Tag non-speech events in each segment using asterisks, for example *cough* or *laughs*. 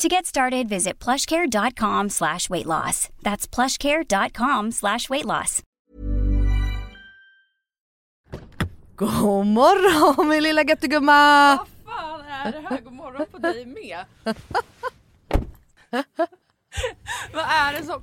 To get started, visit plushcare.com slash weight loss. That's plushcare.com slash weight loss. God morgon min lilla göttegumma! Vad fan är det här? God morgon på dig med. *laughs* vad, är det som,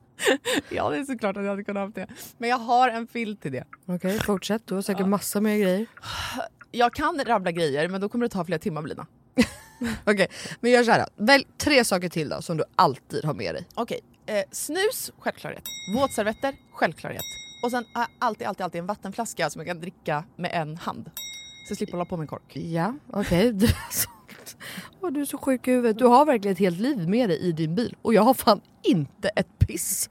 *laughs* Ja, det är såklart att jag hade kunnat ha det. Men jag har en filt till det. Okej, fortsätt. Du har säkert massa mer grejer. Jag kan rabbla grejer, men då kommer det ta flera timmar Lina. *laughs* Okej, men gör så här. då. Välj tre saker till då som du alltid har med dig. Okej, eh, snus, självklarhet. Våtservetter, självklarhet. Och sen har jag alltid, alltid, alltid en vattenflaska som jag kan dricka med en hand. Så jag slipper hålla på med en kork. Ja, okej. Du, alltså, Åh, du är så sjuk i huvudet. Du har verkligen ett helt liv med dig i din bil. Och jag har fan inte ett piss.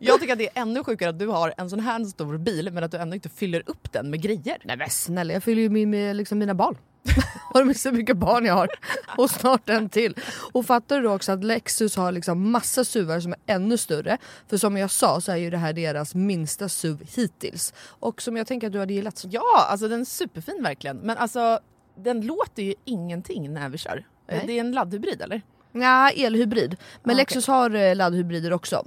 Jag tycker att det är ännu sjukare att du har en sån här stor bil men att du ändå inte fyller upp den med grejer. Nej men snälla, jag fyller ju min, med liksom mina barn. *laughs* har du hur mycket barn jag har? Och snart en till. Och fattar du då också att Lexus har liksom massa SUVar som är ännu större. För som jag sa så är ju det här deras minsta SUV hittills. Och som jag tänker att du hade gillat. Ja, alltså den är superfin verkligen. Men alltså den låter ju ingenting när vi kör. Nej. Det är en laddhybrid eller? Ja, elhybrid. Men Ah, Lexus har eh, laddhybrider också.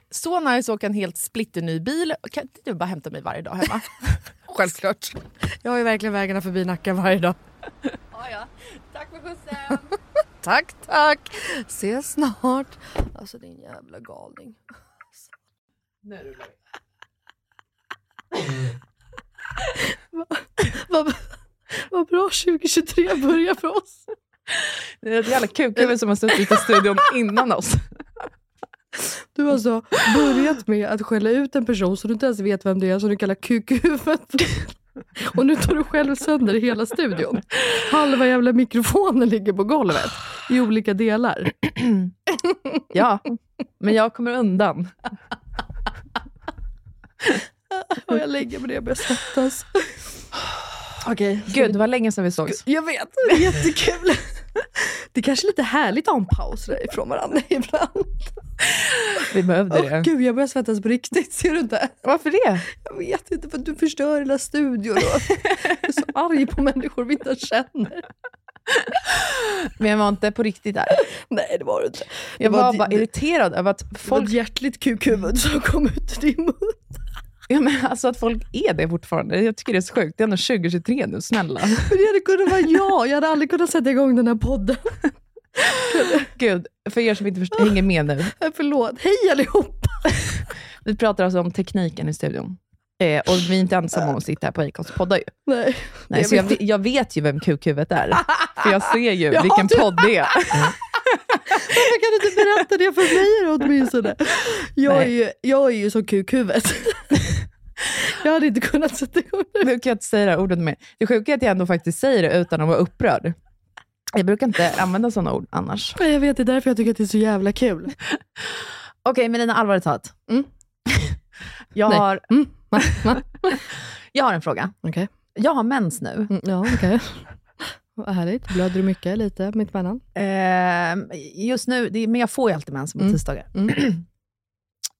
Så nice att åka en helt splitterny bil. Kan inte du bara hämta mig varje dag hemma? *laughs* Självklart. Jag har ju verkligen vägarna förbi Nacka varje dag. *laughs* ja, ja. Tack för skjutsen. *laughs* Tack tack. Ses snart. Alltså din jävla galning. Vad vad bra 2023 börjar för oss. Det är ett jävla kukhuvud som har suttit i studion innan oss. Du har alltså börjat med att skälla ut en person som du inte ens vet vem det är som du kallar kukhuvudet. Och nu tar du själv sönder hela studion. Halva jävla mikrofonen ligger på golvet i olika delar. Ja, men jag kommer undan. Och jag lägger på det och börjar svettas. Okej. Gud, det var länge sedan vi sågs. Jag vet, det är jättekul. Det är kanske lite härligt att ha en paus ifrån varandra *laughs* ibland. Vi behövde Åh det. gud, jag börjar svettas på riktigt. Ser du inte? Varför det? Jag vet inte, för att du förstör hela studion. Jag är så arg på människor vi inte känner. Men jag var inte på riktigt där. Nej, det var du inte. Jag var ett- bara irriterad över att Det var folk, ett hjärtligt kukhuvud som kom ut ur din mun. Ja, men alltså att folk är det fortfarande. Jag tycker det är så sjukt. Det är ändå 2023 nu, snälla. Men det hade kunnat vara jag. Jag hade aldrig kunnat sätta igång den här podden. Gud, för er som inte förstår, hänger med nu. Eh, Förlåt. Hej allihopa! Vi pratar alltså om tekniken i studion. Eh, och vi är inte ensamma om att sitta här på Acast och podda ju. Nej. Nej, så jag, jag vet ju vem kukhuvudet är. För jag ser ju *laughs* Jaha, vilken du- podd det är. Varför kan du inte berätta det för mig då åtminstone? Jag är, ju, jag är ju som kukhuvud. Jag hade inte kunnat sätta igång det. Nu kan jag inte säga det här ordet mer. Det sjuka är att jag ändå faktiskt säger det utan att vara upprörd. Jag brukar inte använda sådana ord annars. Jag vet, det är därför jag tycker att det är så jävla kul. Okej, Melina, allvarligt talat. Mm. Jag, Nej. har, Mm. *laughs* Jag har en fråga. Okej. Jag har mens nu. Mm, ja, okej. Vad härligt. Blöder du mycket? Lite? Mittemellan? Eh, just nu, det, men jag får ju alltid mens på Mm. tisdagar. Mm. *clears throat*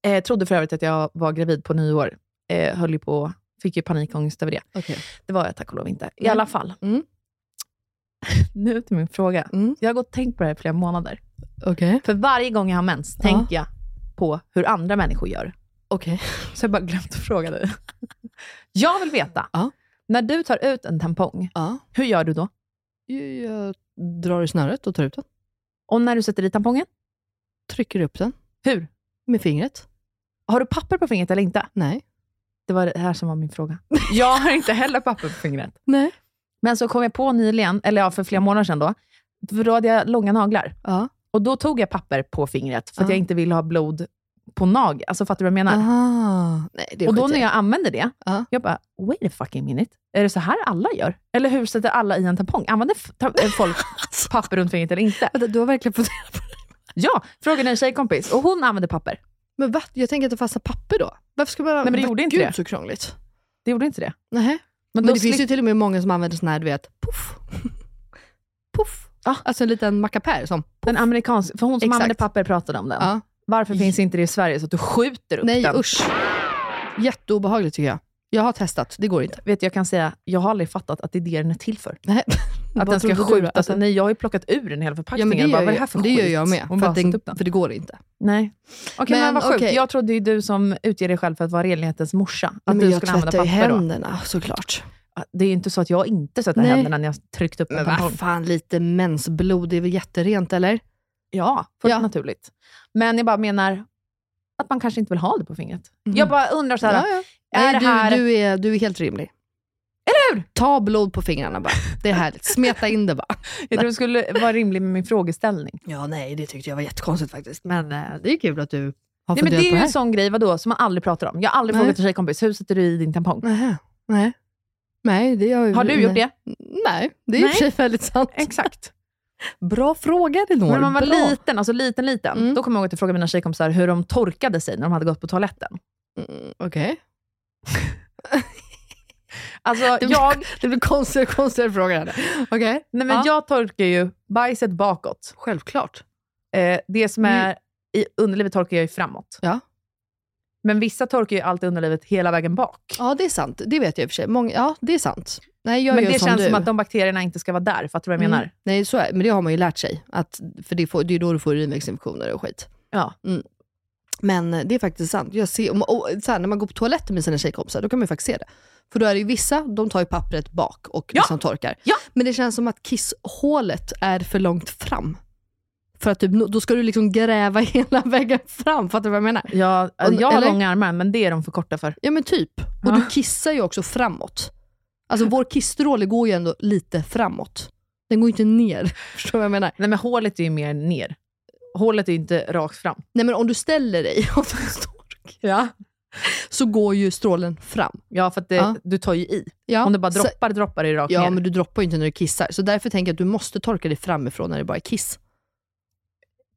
Eh, trodde för övrigt att jag var gravid på nyår. Eh, höll ju på, fick ju panikångest över det. Okej. Det var jag tack och lov inte. I Nej. alla fall. Mm. *laughs* nu till min fråga. Mm. Jag har gått och tänkt på det här i flera månader. Okej. För varje gång jag har mens Ja. tänker jag på hur andra människor gör. Okej. *laughs* Så jag bara glömt att fråga dig. *laughs* jag vill veta. Ja. När du tar ut en tampong, Ja. hur gör du då? Jag drar i snöret och tar ut den. Och när du sätter i tampongen, Trycker upp den hur? med fingret. Har du papper på fingret eller inte? Nej. Det var det här som var min fråga. *laughs* Jag har inte heller papper på fingret. Nej. Men så kom jag på nyligen, eller ja, för flera månader sedan då, för då hade jag långa naglar. Ja. Och då tog jag papper på fingret för att Ja. jag inte ville ha blod på nag. Alltså fattar du vad jag menar? Aha. Nej, det och då när jag använde det, Ja. jag bara, wait a fucking minute. Är det så här alla gör? Eller hur sätter alla i en tampong? Använder eh, folk *laughs* papper runt fingret eller inte? Du har verkligen funderat på det? Ja, frågade en tjejkompis och hon använde papper. Men va? Jag tänker att det fastnar papper då. Varför ska man... Nej, men det gjorde inte Gud det. så krångligt. Det gjorde inte det. Nej. Men, då det finns ju till och med många som använder sån här, du vet, puff. *laughs* puff. Ja. Alltså en liten mackapär som... Den amerikanska, för hon som Exakt. använde papper pratade om den. Ja. Varför finns inte det i Sverige så att du skjuter upp Nej den? usch. Jätteobehagligt tycker jag. Jag har testat, det går inte. Vet jag kan säga, jag har aldrig fattat att det är det den är till för. Nej. Att den ska skjutas. Alltså, nej, jag har ju plockat ur den hela Ja, förpackningen. men det bara, gör, det jag, för det gör jag med. För, den, för det går inte. Nej. Okej, men, Men vad okej. Jag trodde ju du som utger dig själv för att vara renlighetens morsa, att men du jag skulle använda tvättar ju papper då. händerna såklart. Det är ju inte så att jag inte tvättar händerna när jag tryckt upp en Men tampong. vad fan, lite mensblod, det är väl jätterent eller? Ja, fullt Ja. naturligt. Men jag bara menar att man kanske inte vill ha det på fingret. Mhm. Jag bara undrar så här, Ja, ja. är Nej, det här... du, du, är, du är helt rimlig. Eller hur? Ta blod på fingrarna bara. Det är härligt. Smeta in det bara. Jag tror det skulle vara rimlig med min frågeställning. Ja, nej, det tyckte jag var jättekonstigt faktiskt. Men eh, det är kul att du har Nej, men funderat det är på ju det en här. sån grej vadå, som man aldrig pratar om. Jag har aldrig Nej. frågat en tjejkompis, hur sätter du i din tampong? Nähä. Nej. Nej, det har, Har du gjort det? Nej, det är i och för sig väldigt sant. Exakt. *laughs* Bra fråga Elinor. Men när man var Bra. liten, alltså liten, liten, Mm. då kommer jag ihåg att jag frågade mina tjejkompisar hur de torkade sig när de hade gått på toaletten. Mm, Okej. *laughs* Alltså, Det blir, jag, det blir konstigare och konstigare frågor här. Okej. nej, men Ja. jag torkar ju bajset bakåt. Självklart. Eh, det som Mm. är i underlivet torkar jag ju framåt. Ja. Men vissa torkar ju alltid underlivet hela vägen bak. Ja, det är sant. Det vet jag i och för sig. Många, ja, det är sant. Nej, jag men det som känns du. som att de bakterierna inte ska vara där. Fattar du vad jag Mm. menar? Nej, så är, men det har man ju lärt sig. Att, för det, får, det är då du får urinvägsinfektioner och skit. Ja. Men det är faktiskt sant. Jag ser, och, och, så här, när man går på toaletten med sina tjejkompisar, då kan man ju faktiskt se det. För då är det ju vissa, de tar ju pappret bak och Ja. liksom torkar. Ja. Men det känns som att kisshålet är för långt fram. För att typ, då ska du liksom gräva *laughs* hela vägen fram. Fattar du vad jag menar? Och- jag har eller? långa armar, men det är de för korta för. Ja men typ. Och Ja. du kissar ju också framåt. Alltså vår kissstråle går ju ändå lite framåt. Den går ju inte ner. *laughs* Förstår du vad jag menar? Nej, men hålet är ju mer ner. Hålet är inte rakt fram. Nej men om du ställer dig och du står, Ja, så går ju strålen fram. ja för det, Ja. du tar ju i. Ja, Om det bara så- droppar, droppar det rakt Ja, ner. men du droppar ju inte när du kissar. Så därför tänker jag att du måste torka dig framifrån när det bara är kiss.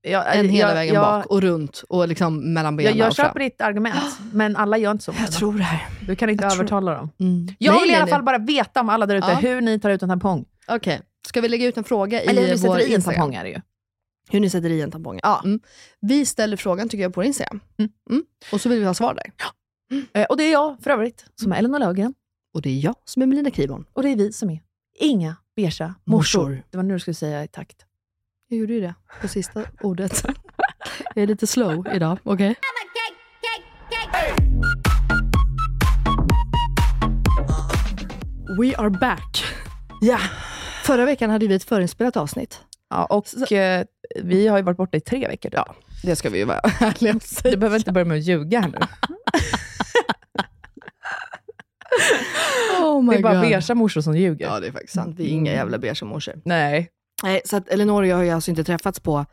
jag, En hela jag, vägen jag, bak och runt och liksom mellan benen Jag, jag köper ditt argument, men alla gör inte så. Jag tror det här. Du kan inte jag tror- övertala dem. Mm. Jag Nej, vill i alla fall bara veta om alla där ute, Ja. hur ni tar ut en tampong. Okej, ska vi lägga ut en fråga i Eller hur vår sätter i en tampong är det ju. Hur ni sätter i en tampong. Ja. Mm. Vi ställer frågan tycker jag på Instagram. Mm. Mm. Och så vill vi ha svar där. Eh, Och det är jag för övrigt, som är Elinor Löfgren. Och det är jag som är Melina Kribon. Och det är vi som är inga beiga morsor. Morsor. Det var nu du skulle säga i takt. Jag gjorde ju det på sista ordet. Jag är lite slow idag, okej? We are back. Ja. Förra veckan hade vi ett förinspelat avsnitt. Ja, och eh, vi har ju varit borta i tre veckor. typ. Ja. Det ska vi ju vara *laughs* ärliga och säga. Du behöver inte börja med att ljuga här nu. *laughs* Oh Det är bara God. beiga morsor som ljuger. Ja, det är faktiskt sant. Vi är inga jävla beiga morsor. Nej. Nej, så att Elinor och jag har ju alltså inte träffats på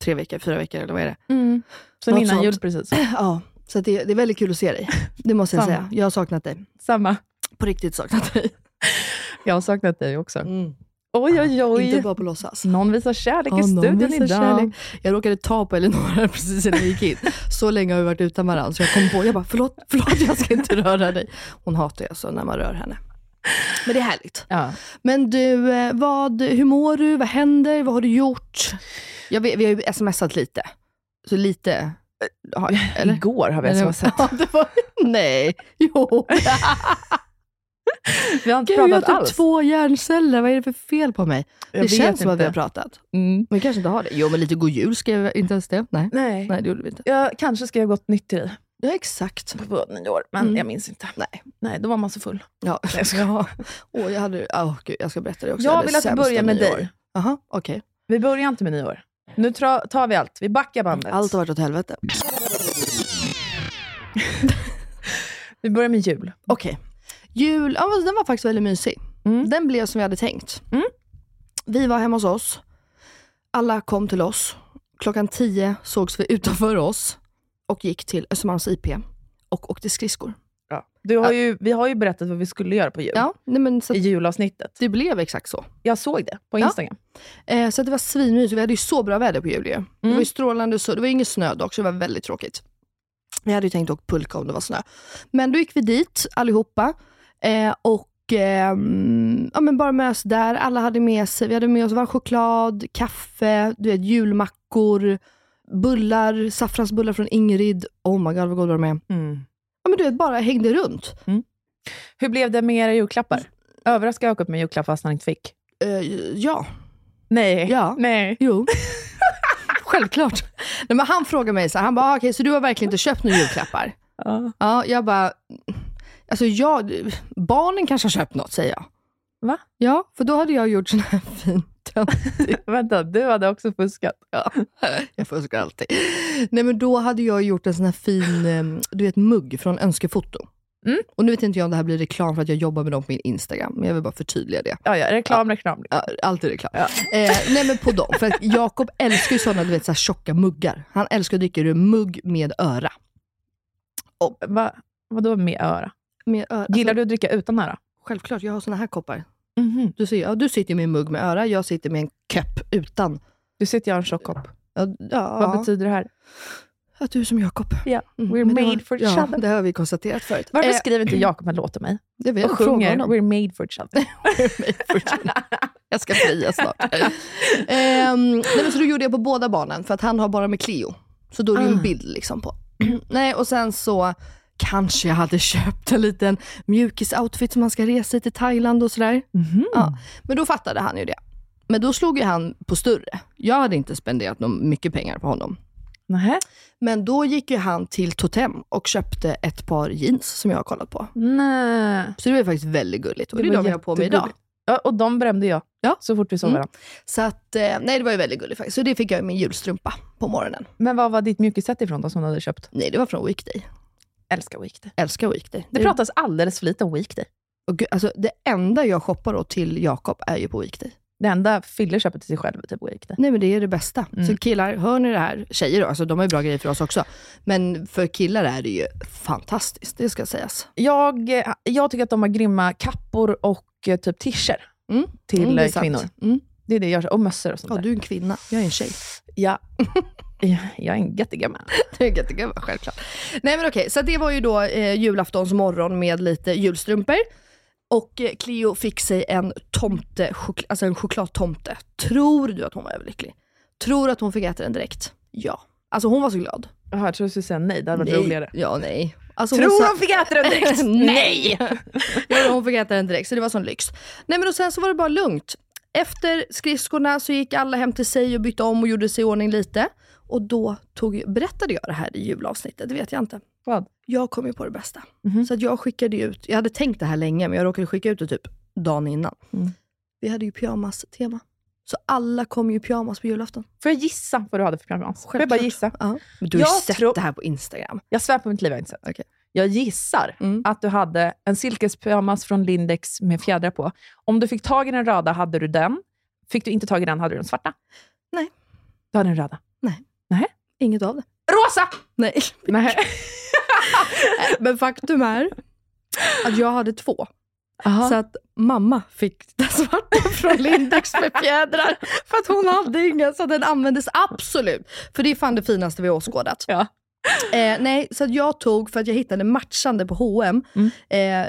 tre veckor, fyra veckor eller vad är det? Mm. Sen Något innan sånt. jul precis. *clears throat* Ja, så det, det är väldigt kul att se dig. Det måste jag Samma. säga. Jag har saknat dig. Samma. På riktigt saknat dig. Jag har saknat dig också. Mm. Oj, oj, oj. Inte bara på låtsas. Någon visar kärlek Ja, i studion idag. kärlek. Jag råkade ta på Elinor *laughs* precis innan vi gick in. Så länge har vi varit utan varandra, så jag kom på, jag bara förlåt, förlåt jag ska inte röra dig. Hon hatar ju alltså när man rör henne. Men det är härligt. Ja. Men du, eh, vad, hur mår du? Vad händer? Vad har du gjort? Jag vet, vi har ju smsat lite. Så lite, eh, har? *laughs* Igår har vi smsat. *laughs* Ja, det var, nej, jo. *laughs* Vi har inte Gud, jag har pratat typ alls. två hjärnceller. Vad är det för fel på mig? Jag det känns som att vi inte. har pratat. Mm. Men vi kanske inte har det. Jo, men lite god jul skrev jag inte ens det. Nej, Nej. nej det gjorde vi inte. Jag kanske ska jag gått nytt till dig Ja, exakt. på nyår, men Mm. jag minns inte. Nej. Nej, då var man så full. Ja, jag ska, ja. Åh, jag, hade, oh, gud, jag ska berätta det också. Jag hade vill att vi sämsta börjar med dig. Jaha, okej. Vi börjar inte med nyår. Nu tar vi allt. Vi backar bandet. Allt har varit åt helvete. *laughs* Vi börjar med jul. Okej. Jul, ja, den var faktiskt väldigt mysig. Mm. Den blev som vi hade tänkt. Mm. Vi var hemma hos oss. Alla kom till oss. Klockan 10 sågs vi utanför oss och gick till Östermalms IP och åkte skridskor. Ja. Du har ju, vi har ju berättat vad vi skulle göra på jul. Ja, nej men så I julavsnittet. det blev exakt så. Jag såg det på Ja. Instagram. Eh, så det var svinmysigt. Vi hade ju så bra väder på jul ju. Det Mm. var ju strålande så Det var ingen snö dock, så det var väldigt tråkigt. Vi hade ju tänkt åka pulka om det var snö. Men då gick vi dit allihopa. Eh, och ehm, ja, men bara med oss där. Alla hade med sig, vi hade med oss varm choklad, kaffe, du vet, julmackor, bullar, saffransbullar från Ingrid. Oh my god vad goda de är. Mm. Ja, men du vet, bara hängde runt. Hur blev det med era julklappar? Överraskade Jakob med julklapp fast han inte fick? Eh, ja, Nej. Ja. Nej. Jo. *laughs* Självklart. Nej, men han frågade mig så här, han bara, ah, okej så du har verkligen inte köpt några julklappar? Ja. Ja, jag bara, alltså jag, barnen kanske har köpt något säger jag. Va? Ja, för då hade jag gjort sån här fin *laughs* Vänta, du hade också fuskat. Ja, *laughs* jag fuskar alltid. Nej men då hade jag gjort en sån här fin, eh, du vet mugg från Önskefoto. Mm. Och nu vet inte jag om det här blir reklam för att jag jobbar med dem på min Instagram, men jag vill bara förtydliga det. Ja, ja, reklam, reklam. Ja, alltid reklam. Ja. Eh, nej men på dem. För att Jakob älskar ju sådana du vet, så här tjocka muggar. Han älskar att dricka ur mugg med öra. Va, vadå med öra? Med öra. Gillar alltså, du att dricka utan öra? Självklart, jag har såna här koppar. Mhm. Du, ser, ja, du sitter med en mugg med öra, jag sitter med en kepp utan. Du sitter jag har en tjock kopp. Ja, ja, Vad betyder det här? att du är som Jakob. Ja. Mm, We're made for each ja, other. Det har vi konstaterat förut. Varför Eh, skriver inte Jakob en låt till mig? *clears throat* det vet Och sjunger. *laughs* We're made for each other. Jag ska fria snart. *laughs* Ehm, nej, men så då gjorde jag på båda barnen, för att han har bara med Cleo. Så då är det ju en Ah. bild liksom på. *clears throat* nej, och sen så kanske jag hade *laughs* köpt en liten mjukisoutfit som han ska resa i till Thailand och sådär. Mhm. Ja, men då fattade han ju det. Men då slog ju han på större. Jag hade inte spenderat någon mycket pengar på honom. Nähä? Men då gick ju han till Totem och köpte ett par jeans som jag har kollat på. Nej. Så det var faktiskt väldigt gulligt. Och det, är var de jag har på mig idag. Ja, och de brände jag Ja. så fort vi såg Mm. varandra. Så att, eh, nej det var ju väldigt gulligt faktiskt. Så det fick jag i min julstrumpa på morgonen. Men vad var ditt mjukisset ifrån då som du hade köpt? Nej, det var från Weekday. Älskar Weekday. Älskar Weekday. Det pratas alldeles för lite om Weekday. och gud, alltså, det enda jag shoppar då till Jakob är ju på Weekday. Det enda Fille köper till sig själv är typ Weekday. Nej men det är det bästa. Mm. Så killar, hör ni det här? Tjejer då, alltså, de har ju bra grejer för oss också. Men för killar är det ju fantastiskt, det ska sägas. Jag, eh, jag tycker att de har grymma kappor och eh, typ t-shirts Mm. till Mm, eh, kvinnor. Mm. Det är det jag. Och mössor och sånt Ja, där. du är en kvinna, jag är en tjej. Ja. *laughs* Ja, jag är en jättegammal. *laughs* Det är jättegulligt, självklart. Nej men okej, så det var ju då eh, julaftons morgon med lite julstrumpor. Och eh, Cleo fick sig en tomte, chok- alltså en chokladtomte. Tror du att hon var överlycklig? Tror att hon fick äta den direkt? Ja. Alltså hon var så glad. Jaha, jag tror du skulle säga nej. Det hade varit Nej. roligare. Ja, nej. Alltså, Tror sa- hon fick äta den direkt? *laughs* Nej! ja, hon fick äta den direkt, så det var sån lyx. Nej men och sen så var det bara lugnt. Efter skridskorna så gick alla hem till sig och bytte om och gjorde sig i ordning lite. Och då tog, berättade jag det här i julavsnittet, det vet jag inte. Vad? Jag kom ju på det bästa. Mhm. Så att jag skickade ut, jag hade tänkt det här länge men jag råkade skicka ut det typ dagen innan. Mm. Vi hade ju pyjamas-tema. Så alla kom ju i pyjamas på julafton. Får jag gissa vad du hade för pyjamas? Får jag bara gissa? Ja. Men du har ju sett det här på Instagram. Jag svär på mitt liv, jag har inte sett. Okej. Jag gissar Mm. att du hade en silkespyjamas från Lindex med fjädrar på. Om du fick tag i den röda hade du den. Fick du inte tag i den hade du den svarta. Nej. Du hade den röda. Inget av det. Rosa! Nej. Nej. *laughs* Men faktum är att jag hade två. Aha. Så att mamma fick den *laughs* svarta från Lindex med fjädrar. För att hon hade inga, så den användes absolut. För det är fan det finaste vi har åskådat. Ja. Eh, nej, så att jag tog, för att jag hittade matchande på H&M Mm. eh,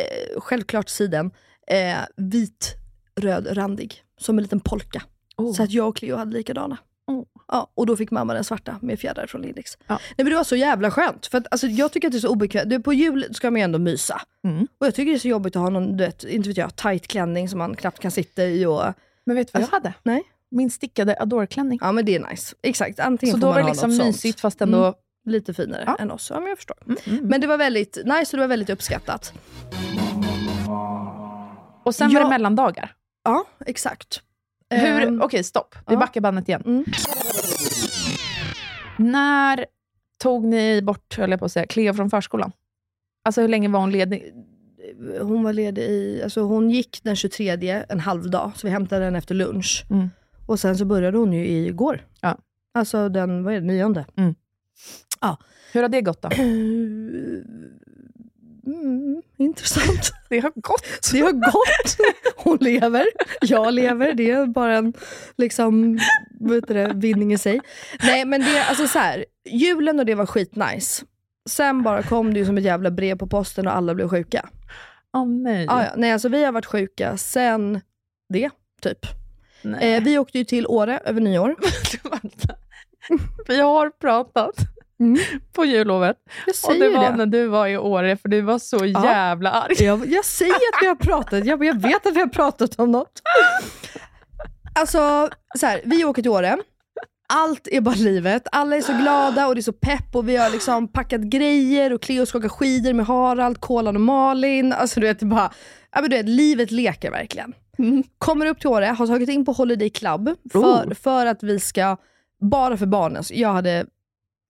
eh, självklart siden, eh, vit, röd, randig. Som en liten polka. Oh. Så att jag och Cleo hade likadana. Ja, och då fick mamma den svarta med fjädrar från Lindex. Ja. Nej, men det var så jävla skönt. För att, alltså, jag tycker att det är så obekvämt. På jul ska man ju ändå mysa. Mm. Och jag tycker det är så jobbigt att ha någon, du vet, inte vet jag, tight klänning som man knappt kan sitta i. Och, Men vet du vad Alltså, jag hade? nej. Min stickade Adore-klänning. ja men det är nice. Exakt, antingen Så då var det liksom något sånt. mysigt fast ändå... Mm. Lite finare Ja. än oss. Ja men jag förstår. Mm, mm. Men det var väldigt nice och det var väldigt uppskattat. Och sen var Ja. det mellandagar. Ja, exakt. Hur, Ehm, Okej, stopp. Vi backar bandet igen. Mm. När tog ni bort, höll jag på att säga, Cleo från förskolan? Alltså hur länge var hon ledig? hon var ledig i, alltså hon gick den 23 en halv dag, så vi hämtade den efter lunch. Mm. Och sen så började hon ju igår. Ja. Alltså den, vad är det, nionde. Hur har det gått då? *clears throat* *clears throat* intressant. *laughs* Det har gått. Det har gått. Hon lever, jag lever. Det är bara en liksom, heter det, vinning i sig. Nej men det, alltså så här, julen och det var skitnice. Sen bara kom det ju som ett jävla brev på posten och alla blev sjuka. Åh oh, nej. Ah, ja. Nej, alltså vi har varit sjuka sen det, typ. Eh, vi åkte ju till Åre över nyår. *laughs* Vi har pratat Mm. *laughs* på jullovet. Och det var det. när du var i Åre, för du var så Ja. jävla arg. Jag, jag säger att vi har pratat, jag, jag vet att vi har pratat om något. Alltså, så här, vi åker till Åre. Allt är bara livet. Alla är så glada och det är så pepp och vi har liksom packat grejer och Cleo ska åka skidor med Harald, Kolan och Malin. Alltså du vet, det bara, ja, men du vet, livet leker verkligen. Kommer upp till Åre, har tagit in på Holiday Club för, för att vi ska, bara för barnen, så jag hade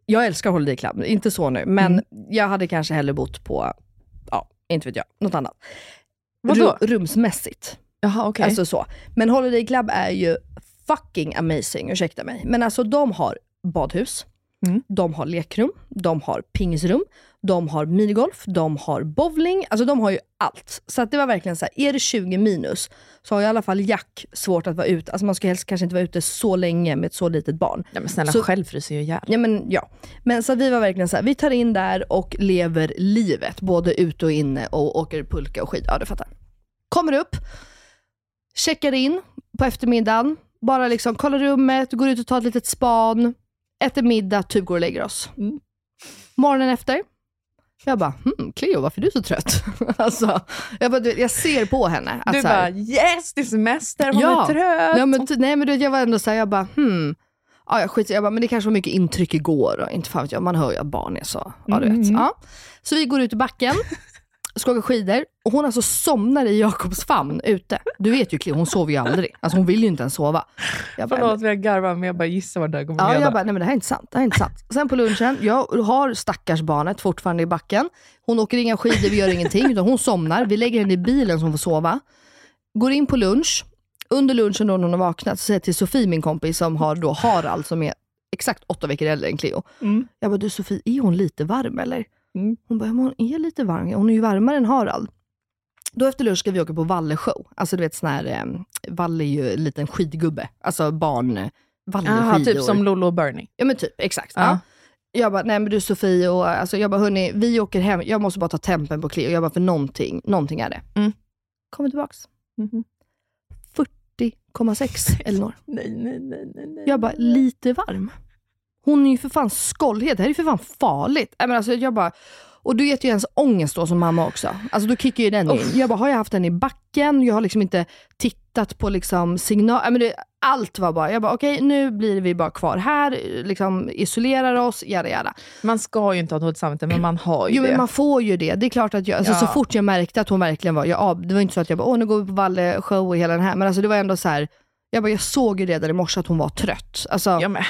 jag älskar Holiday Club, inte så nu, men jag hade kanske hellre bott på, ja, inte vet jag, något annat. Vadå? Ru- rumsmässigt. Jaha, okej. Alltså så. Men Holiday Club är ju fucking amazing, ursäkta mig. Men alltså de har badhus, Mm. de har lekrum, de har pingisrum, de har minigolf, de har bowling, alltså de har ju allt. Så det var verkligen så här, är det 20 minus så har i alla fall Jack svårt att vara ute. Alltså man ska helst kanske inte vara ute så länge med ett så litet barn. ja, men snälla, Så- själv fryser ju ihjäl. Ja men ja. Men så vi var verkligen så här, vi tar in där och lever livet. Både ute och inne och åker pulka och skid. Ja du fattar. Kommer upp, checkar in på eftermiddagen. Bara liksom kollar rummet, går ut och tar ett litet span. Äter middag, typ går och lägger oss. Mm. Morgonen efter. Jag bara, hmm, Cleo varför är du så trött? *laughs* alltså, jag, bara, du jag ser på henne. Att Du så här, bara yes, det är semester, hon Ja. är trött. Ja, men, nej men du jag var ändå såhär, jag bara hmm. Ja, jag skiter, jag bara, men det kanske var mycket intryck igår. Och inte fan jag, man hör ju att barn är så. Ja, du vet. Mm. Ja. Så vi går ut i backen, ska åka skidor och hon alltså somnar i Jakobs famn ute. Du vet ju Cleo, hon sover ju aldrig. Alltså hon vill ju inte ens sova. Jag bara, Förlåt, jag garvar, men jag bara gissar vad det här kommer Ja, leda. jag bara, nej men det här är inte sant. Det här är inte sant. Sen på lunchen, jag har stackars barnet fortfarande i backen. Hon åker inga skidor, vi gör ingenting, utan hon somnar. Vi lägger henne i bilen så hon får sova. Går in på lunch. Under lunchen då när hon har vaknat, så säger jag till Sofie, min kompis, som har då Harald, som är exakt åtta veckor äldre än Cleo. Mm. Jag bara, du Sofie, är hon lite varm eller? Mm. Hon bara, hon är lite varm. Hon är ju varmare än Harald. Då efter lunch ska vi åka på Valle show. Alltså du vet sån här, eh, Valle är ju en liten skidgubbe. Alltså barn, eh, Valle Aha, typ skidor. som Lolo och Bernie. Ja men typ, exakt. Ja. Ja. Jag bara, nej men du Sofie, och, alltså, jag bara hörni, vi åker hem, jag måste bara ta tempen på Cleo. Jag bara, för någonting, någonting är det. Mm. Kommer tillbaks. Mhm. 40,6 *laughs* Elinor. Nej, nej, nej, nej, nej. Jag bara, lite varm. Hon är ju för fan skållhet, det här är ju för fan farligt. Men alltså, jag bara, och du vet ju ens ångest då som mamma också. Alltså då kickar ju den in. Jag bara, har jag haft den i backen? Jag har liksom inte tittat på liksom signal... Men det, allt var bara, jag bara okej nu blir vi bara kvar här, liksom isolerar oss, jada jada. Man ska ju inte ha dåligt samvete, men man har ju Jo det. men man får ju det. Det är klart att jag, alltså, Ja. så fort jag märkte att hon verkligen var, jag, det var inte så att jag bara, åh nu går vi på Valle show och hela den här, men alltså det var ändå så här. jag bara, jag såg ju redan i morse att hon var trött. Alltså, Ja, men,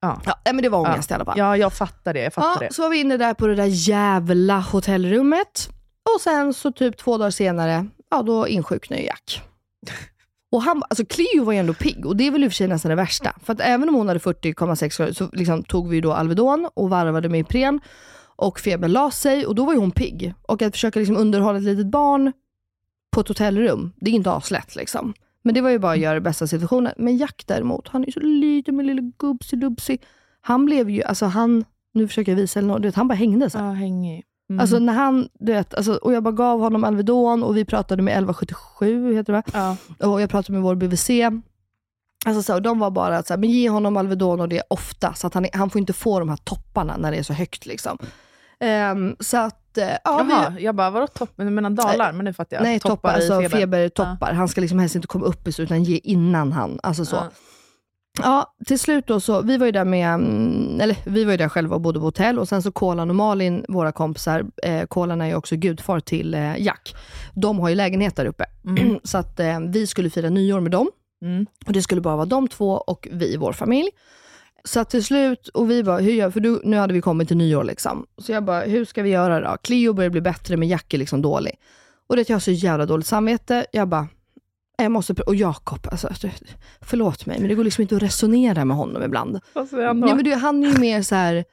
ja, nej, men det var ångest i alla fall. ja, jag fattar det. Jag fattar Ja, det. så var vi inne där på det där jävla hotellrummet. Och sen så typ två dagar senare, ja då insjuknade ju Jack. *laughs* Och han, alltså Cleo var ju ändå pigg och det är väl i och för sig nästan det värsta. För att även om hon hade 40,6 grader så liksom tog vi då Alvedon och varvade med Ipren. Och febern la sig och då var ju hon pigg. Och att försöka liksom underhålla ett litet barn på ett hotellrum, det är inte aslätt liksom. Men det var ju bara att göra det bästa av situationen. Men Jack däremot, han är så liten med lille gubbsi-dubbsi. Han blev ju, alltså han, nu försöker jag visa eller något, du vet, han bara hängde så här. Ja, hängig. Mm. Alltså när han, du vet, alltså, och jag bara gav honom Alvedon och vi pratade med 1177, heter det va? ja. Och jag pratade med vår BVC. Alltså så, här, de var bara att så här, men ge honom Alvedon och det ofta, så att han, han får inte få de här topparna när det är så högt. Liksom. Ehm, så att, eh, ja, vi, Jaha, jag bara, vadå toppar? Du menar dalar? Men nu fattar jag. nej, toppar, i alltså feber. febertoppar. Han ska liksom helst inte komma upp i så, utan ge innan han, alltså så. Ja. Ja, till slut då så, vi var ju där med, mm, eller vi var ju där själva och bodde på hotell och sen så Kolan och Malin, våra kompisar, eh, Kolan är ju också gudfar till eh, Jack. De har ju lägenhet där uppe. *clears throat* så att eh, vi skulle fira nyår med dem. Mm. Och det skulle bara vara de två och vi i vår familj. Så att till slut, och vi bara, hur gör, för du, nu hade vi kommit till nyår liksom. Så jag bara, hur ska vi göra då? Cleo börjar bli bättre men Jack är liksom dålig. Och det jag har så jävla dåligt samvete. Jag bara, jag måste, och Jakob, alltså, förlåt mig, men det går liksom inte att resonera med honom ibland. Han då? Nej, men du, han är ju mer så här.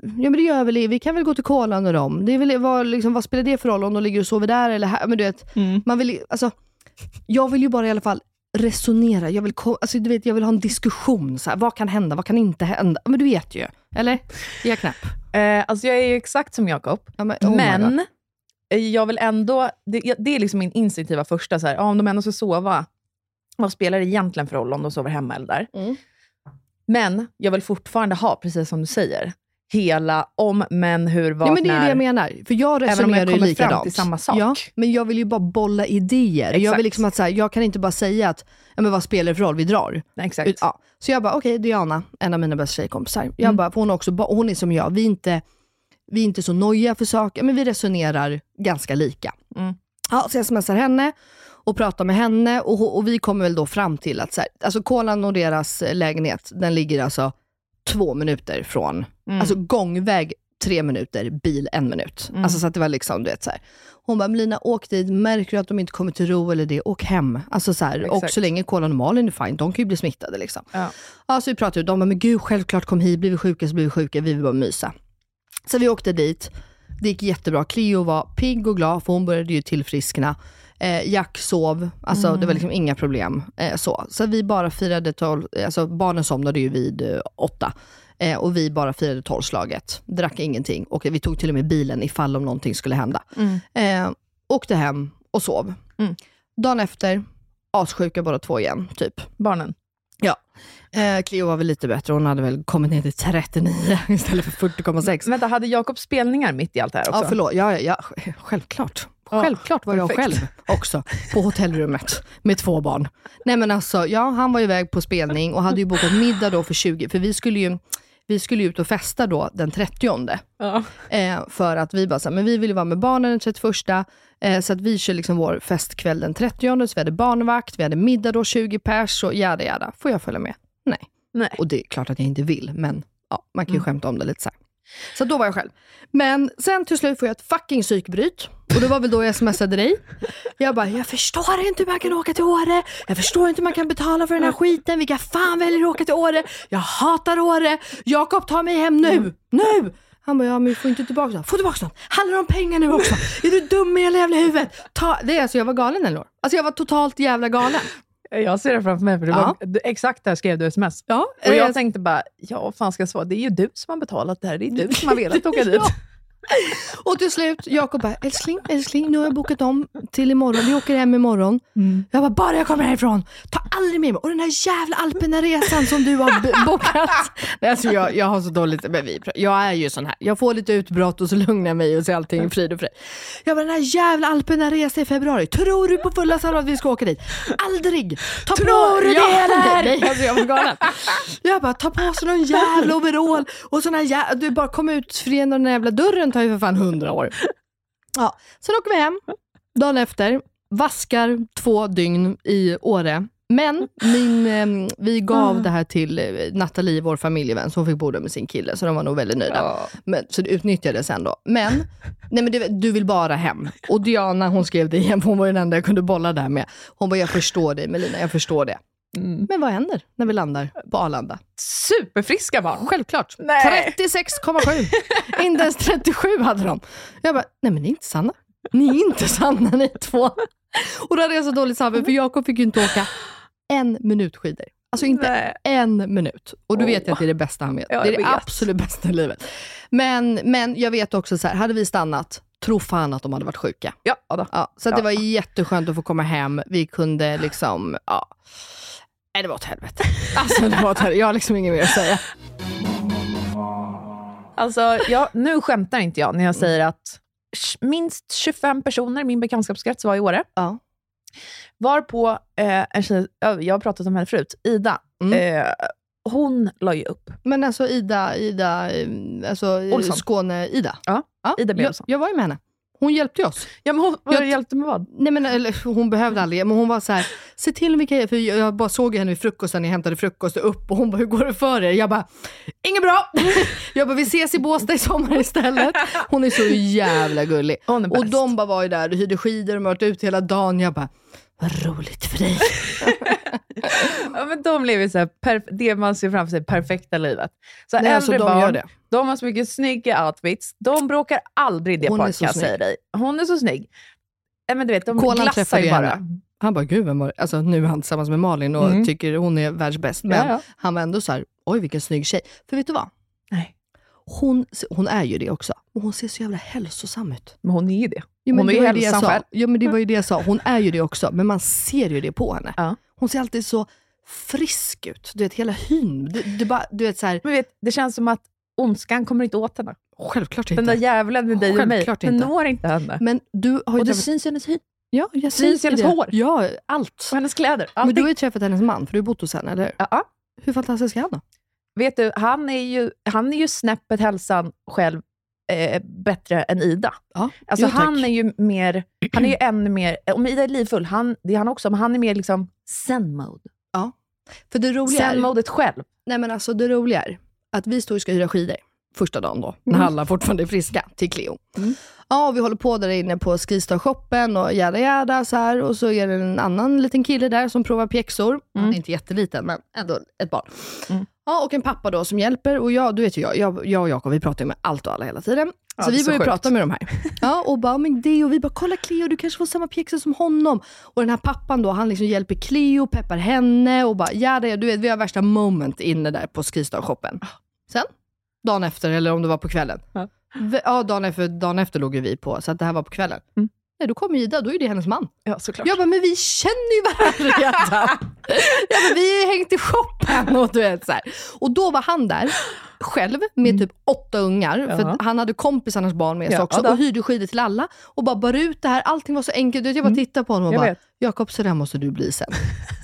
Ja men det gör väl vi kan väl gå till kolan och dem. Det är väl, vad, liksom, vad spelar det för roll om de ligger och sover där eller här? Men du vet, Mm. man vill, alltså, jag vill ju bara i alla fall resonera. Jag vill, alltså, du vet, jag vill ha en diskussion. Så här, vad kan hända? Vad kan inte hända? Men du vet ju. Eller? Är jag knäpp? Eh, alltså jag är ju exakt som Jakob, Ja, men, oh men eh, jag vill ändå... Det, det är liksom min instinktiva första, så här, ja, om de ändå ska sova, vad spelar det egentligen för roll om de sover hemma eller där? Mm. Men jag vill fortfarande ha, precis som du säger, hela om, men, hur, vad, Ja, men det är när. det jag menar. För jag resonerar ju kommer fram likadant. till samma sak. Ja, men jag vill ju bara bolla idéer. Jag, vill liksom att, så här, jag kan inte bara säga att, ja, men vad spelar det för roll? Vi drar. Nej, exakt. Ut- Ja. Så jag bara, okej Diana, en av mina bästa tjejkompisar. Jag Mm. bara, hon, också, hon är som jag, vi är inte, vi är inte så nojiga för saker, men vi resonerar ganska lika. Mm. Ja, så jag smsar henne och pratar med henne och, och vi kommer väl då fram till att så här, alltså Kolan och deras eh, lägenhet, den ligger alltså två minuter från, Mm. alltså gångväg tre minuter, bil en minut. Mm. Alltså så att det var liksom, du vet så här. Hon bara, Melina åk dit, märker du att de inte kommer till ro eller det, åk hem. Alltså så här, och så länge Kolan och Malin är fine, de kan ju bli smittade liksom. Ja. Ja, så vi pratade de bara, men gud självklart kom hit, blir vi sjuka så blir vi sjuka, vi vill bara mysa. Så vi åkte dit, det gick jättebra. Cleo var pigg och glad, för hon började ju tillfriskna. Eh, Jack sov, alltså det var liksom inga problem. Eh, så. så vi bara firade tolv, alltså barnen somnade ju vid eh, åtta. Eh, och vi bara firade tolvslaget, drack ingenting och vi tog till och med bilen ifall om någonting skulle hända. Eh, åkte hem och sov. Mm. Dagen efter, assjuka båda två igen, typ. Barnen. Ja. Eh, Cleo var väl lite bättre, hon hade väl kommit ner till 39 *laughs* istället för 40,6. Vänta, hade Jakob spelningar mitt i allt det här också? Ja, förlåt. Ja, ja, ja, självklart. Självklart var jag perfekt. själv också på hotellrummet med två barn. Nej men alltså, ja han var iväg på spelning och hade ju bokat middag då för 20, för vi skulle ju vi skulle ut och festa då den 30 Ja. eh, för att vi bara så här, men vi vill ju vara med barnen den 31 eh, så att vi kör liksom vår festkväll den 30 så vi hade barnvakt, vi hade middag då 20 pers och jada jada. Får jag följa med? Nej. Nej. Och det är klart att jag inte vill, men ja, man kan ju Mm. skämta om det lite så här. Så då var jag själv. Men sen till slut får jag ett fucking psykbryt. Och det var väl då jag smsade dig. Jag bara, jag förstår inte hur man kan åka till Åre. Jag förstår inte hur man kan betala för den här skiten. Vilka fan väljer att åka till Åre? Jag hatar Åre. Jakob, ta mig hem nu. Nu! Han bara, ja men vi får inte tillbaka dem. Få tillbaka dem. Handlar det om pengar nu också? Är du dum i hela jävla huvudet? Ta... Det är alltså, jag var galen eller Alltså jag var totalt jävla galen. Jag ser det framför mig, för det Ja. var, exakt där skrev du sms. Ja, Och jag eh, tänkte bara, ja vad fan ska jag svara? Det är ju du som har betalat det här. Det är du som har velat *laughs* åka dit. Ja. *laughs* Och till slut, Jakob bara, älskling, älskling, nu har jag bokat om till imorgon. Vi åker hem imorgon. Jag bara, bara jag kommer härifrån, ta aldrig med mig. Och den här jävla Alperna-resan som du har *laughs* bokat. Nej, alltså jag, jag har så dåligt, men vi, jag är ju sån här. Jag får lite utbrott och så lugnar jag mig och så är allting frid och frid. Jag bara, den här jävla Alperna-resan i februari. Tror du på fulla allvar att vi ska åka dit? Aldrig! Ta Tror du det, eller? Nej, alltså jag var galen. Jag bara, ta på sig någon jävla overall och sån här jä- du bara kom ut genom den här jävla dörren tar ju för fan hundra år. Ja, sen åker vi hem, dagen efter, vaskar två dygn i Åre. Men min, eh, vi gav det här till eh, Nathalie, vår familjevän, så hon fick bo där med sin kille, så de var nog väldigt nöjda. Ja. Men, så det utnyttjades sen då. Men, nej men det, du vill bara hem. Och Diana hon skrev det igen, för hon var den enda jag kunde bolla där med. Hon bara, jag förstår dig Melina, jag förstår det. Mm. Men vad händer när vi landar på Arlanda? Superfriska barn. Självklart. Nej. 36,7. inte ens 37 hade de. Jag bara, nej men ni är inte sanna. Ni är inte sanna ni två. Och då hade jag så dåligt samvete för Jakob fick ju inte åka en minut skidor. Alltså inte Nej. en minut. Och du Åh. vet att det är det bästa han vet. Ja, det är det absolut bästa i livet. Men, men jag vet också så här, hade vi stannat, tro fan att de hade varit sjuka. Ja. Ja, så att det Ja. var jätteskönt att få komma hem. Vi kunde liksom, ja. Nej, det var åt helvete. *laughs* Alltså det var åt helvete. Jag har liksom inget mer att säga. Alltså, jag, nu skämtar inte jag när jag säger att minst 25 personer i min bekantskapskrets var i Åre. Ja. Varpå eh, en tjej, ja, jag har pratat om henne förut, Ida, Mm. eh, hon la ju upp. Men alltså Ida, Ida, eh, alltså eh. Skåne-Ida. Ja, Ida B. jag, jag var ju med henne. Hon hjälpte oss. Ja, men hon, Jag- hjälpte med vad? Nej men eller, hon behövde aldrig, men hon var så här, se till vilka för jag bara såg henne vid frukosten, jag hämtade frukost och upp och hon bara, hur går det för er? Jag bara, inget bra! *laughs* jag bara, vi ses i Båstad i sommar istället. Hon är så jävla gullig. Hon är Och de bara var ju där och hyrde skidor och varit ute hela dagen. Jag bara, vad roligt för dig. *laughs* ja, men de lever så här, det man ser framför sig, perfekta livet. Så Nej, äldre alltså, de barn, gör det. de har så mycket snygga outfits. De bråkar aldrig det Hon par, är så jag dig. Hon är så snygg. Nej, men du vet, de Kolan glassar ju bara. henne. Han bara, gud vem var det? Alltså nu är han tillsammans med Malin och Mm. tycker hon är världsbäst. Men Ja, ja. han var ändå så här, oj vilken snygg tjej. För vet du vad? Nej. Hon, hon är ju det också. Och hon ser så jävla hälsosam ut. Men hon är ju det. Jo, men Hon är det ju var det jag sa. själv. Ja, men det var ju det jag sa. Hon är ju det också, men man ser ju det på henne. Ja. Hon ser alltid så frisk ut. Du vet, hela hyn. Du, du, bara, du vet så här, Men vet, det känns som att ondskan kommer inte åt henne. självklart inte. Den där djävulen med dig och mig, Självklart den inte. når inte henne. men du har ju Och det träffat... syns i hennes hy, Ja, jag syns i hennes det. hår. Ja, allt. och hennes kläder. Men du allting. har ju träffat hennes man, för du har bott hos henne, eller hur? Ja. Hur fantastisk är han då? Vet du, han är ju, han är ju snäppet hälsan själv eh, bättre än Ida. Ja. Alltså Jo, han är ju mer, han är ju ännu mer, om Ida är livfull, han, det är han också, men han är mer liksom zen-mode. För det roliga är, Zen-modet själv. nej men alltså det roliga är att vi står och ska hyra skidor första dagen då, när Mm. alla fortfarande är friska, till Cleo. Mm. Ja, vi håller på där inne på Skistar-shoppen och jada jada så här. Och så är det en annan liten kille där som provar pjäxor. Han är inte jätteliten, men ändå ett barn. Mm. Ja, och en pappa då som hjälper. Och jag, du vet ju jag, jag, jag och Jakob, vi pratar ju med allt och alla hela tiden. Ja, så vi så börjar prata med de här. *laughs* Ja, och bara, men det och vi bara, kolla Cleo, du kanske får samma pjäxor som honom. Och den här pappan då, han liksom hjälper Cleo, peppar henne och bara, ja det, du vet, vi har värsta moment inne där på Skistar-shoppen. Sen, dagen efter, eller om det var på kvällen. Ja. Ja, dagen efter, dagen efter låg ju vi på, så att det här var på kvällen. Mm. Nej, då kom Ida, då är det hennes man. Ja, såklart. Jag bara, men vi känner ju varandra redan. *laughs* jag bara, vi har ju hängt i shoppen och du vet så här. Och då var han där själv med typ åtta ungar, Ja. för han hade kompisarnas barn med sig Ja, också då. och hyrde skidor till alla och bara bar ut det här. Allting var så enkelt. Jag bara tittade på honom och Jag bara. Jakob så där måste du bli sen.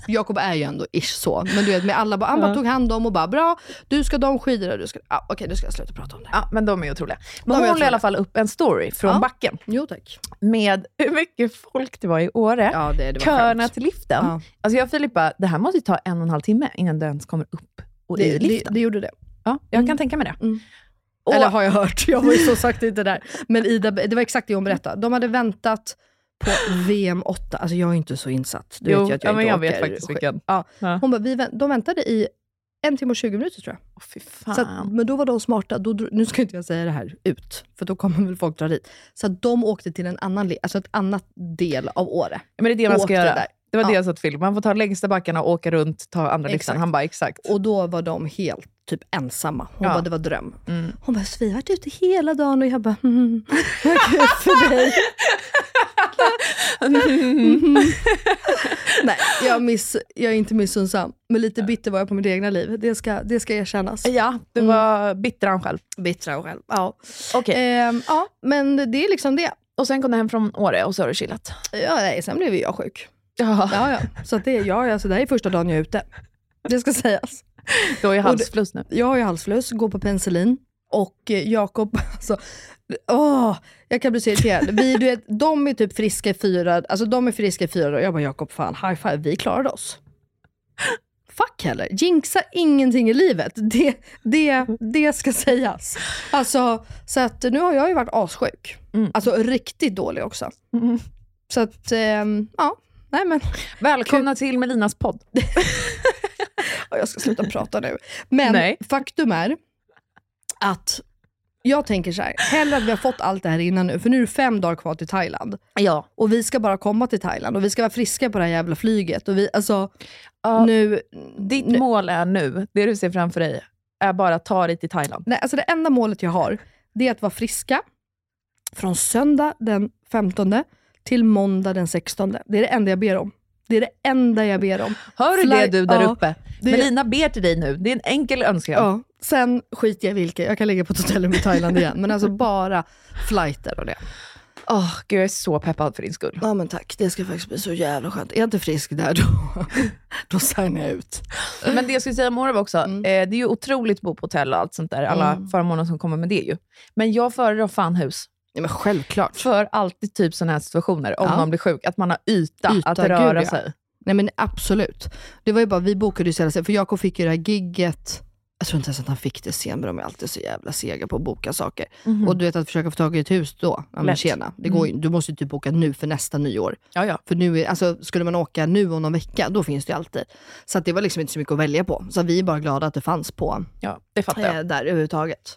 Jakob är ju ändå ish så, men du vet med alla bara, han bara tog hand om och bara, bra, du ska de skidor och du ska, ah, okej nu ska jag sluta prata om det. Ja, men de är otroliga. Men hon la i alla fall upp en story från Ja. backen Jo tack. med hur mycket folk det var i Åre. Ja, det, det var Köerna skönt. till liften. Ja. Alltså jag och Filip bara, det här måste ju ta en och en halv timme innan du ens kommer upp och i Det, det, liften. det gjorde det. ja, jag kan tänka mig det. Mm. Och, Eller har jag hört, jag var ju så sagt inte där. Men Ida, det var exakt det hon berättade. De hade väntat på VM 8, alltså jag är inte så insatt. Du jo, vet ju att jag ja, men jag vet orkar faktiskt själv. vilken. Ja. Ja. Hon bara, vi de väntade i en timme och 20 minuter tror jag. Åh, fy fan. Att, men då var de smarta, då, nu ska inte jag säga det här ut, för då kommer väl folk dra dit. Så de åkte till en annan, alltså ett annat del av Åre. men det är det man ska göra. där. Det var Ja. det jag sa till Filip, man får ta längsta backarna och åka runt, ta andra liften. Han bara, exakt. Och då var de helt typ ensamma. Hon Ja. bara, det var dröm. Mm. Hon bara, så vi har varit ute hela dagen och jag bara, mm, vad kul för dig. *laughs* Nej, jag, miss, jag är inte missunnsam. Men lite bitter var jag på mitt egna liv. Det ska, det ska erkännas. Ja, du Mm. var bitter själv. Bittra och själv. Ja. Okej. Ehm, ja, men det är liksom det. Och sen kom du hem från Åre och så har du chillat. Ja, nej, sen blev ju jag sjuk. Ja. Ja, ja. Så att det, ja, alltså, det här är första dagen jag är ute. Det ska sägas. Du har ju Och halsfluss nu. Jag har ju halsfluss, går på penicillin. Och eh, Jakob, *laughs* alltså, åh, jag kan bli så irriterad. Vi, du vet, de är typ friska i fyra, alltså de är friska i fyra dagar. Jag bara, Jakob fan, high five, vi klarade oss. Fuck heller, jinxa ingenting i livet. Det, det, det ska sägas. Alltså, så att nu har jag ju varit assjuk. Mm. Alltså riktigt dålig också. Mm. Så att, ehm, ja, nej men. Välkomna till Melinas podd. *laughs* Ja, jag ska sluta prata nu. Men Nej. faktum är att jag tänker så här, hellre att vi har fått allt det här innan nu, för nu är det fem dagar kvar till Thailand. Ja. Och vi ska bara komma till Thailand och vi ska vara friska på det här jävla flyget. Och vi, alltså, Ja, nu, Ditt nu, mål är nu, det du ser framför dig, är bara att ta dig till Thailand. nej, alltså det enda målet jag har, det är att vara friska från söndag den 15 till måndag den 16. Det är det enda jag ber om. Det är det enda jag ber om. Hör du Fly- det du där ja, uppe? det- Melina ber till dig nu. Det är en enkel önskan. Ja, sen skiter jag i vilka. Jag kan ligga på ett hotellrum i Thailand igen. Men alltså bara flighter och det. Åh, gud, jag är så peppad för din skull. Ja men tack, det ska faktiskt bli så jävla skönt. Är jag inte frisk där då, *laughs* då signar jag ut. Men det jag skulle säga om Åre också, Mm. eh, det är ju otroligt att bo på hotell och allt sånt där. Alla Mm. förmåner som kommer med det ju. Men jag föredrar fan hus. Ja, men självklart. För alltid typ sådana här situationer, om Ja. man blir sjuk, att man har yta, Yta, att röra gud, ja. sig. Nej men absolut. Det var ju bara, vi bokade ju senast, för Jakob fick ju det här gigget Jag tror inte ens att han fick det sen, men de är alltid så jävla sega på att boka saker. Mhm. Och du vet att försöka få tag i ett hus då, ja, men tjena. Det går ju, du måste ju typ boka nu för nästa nyår. Ja, ja. För nu är, alltså, skulle man åka nu om någon vecka, då finns det ju alltid. Så att det var liksom inte så mycket att välja på. Så vi är bara glada att det fanns på ja, det fattar jag. eh, där överhuvudtaget.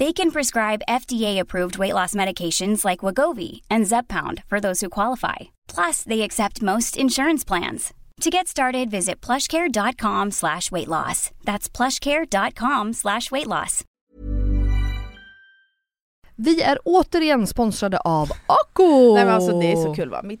They can prescribe FDA-approved weight loss medications like Wagovi and Zepbound for those who qualify. Plus, they accept most insurance plans. To get started, visit plushcare.com slash weight loss. That's plushcare.com slash weight loss. Vi är återigen sponsrade av Ako! Nej men alltså det är så kul va. Mitt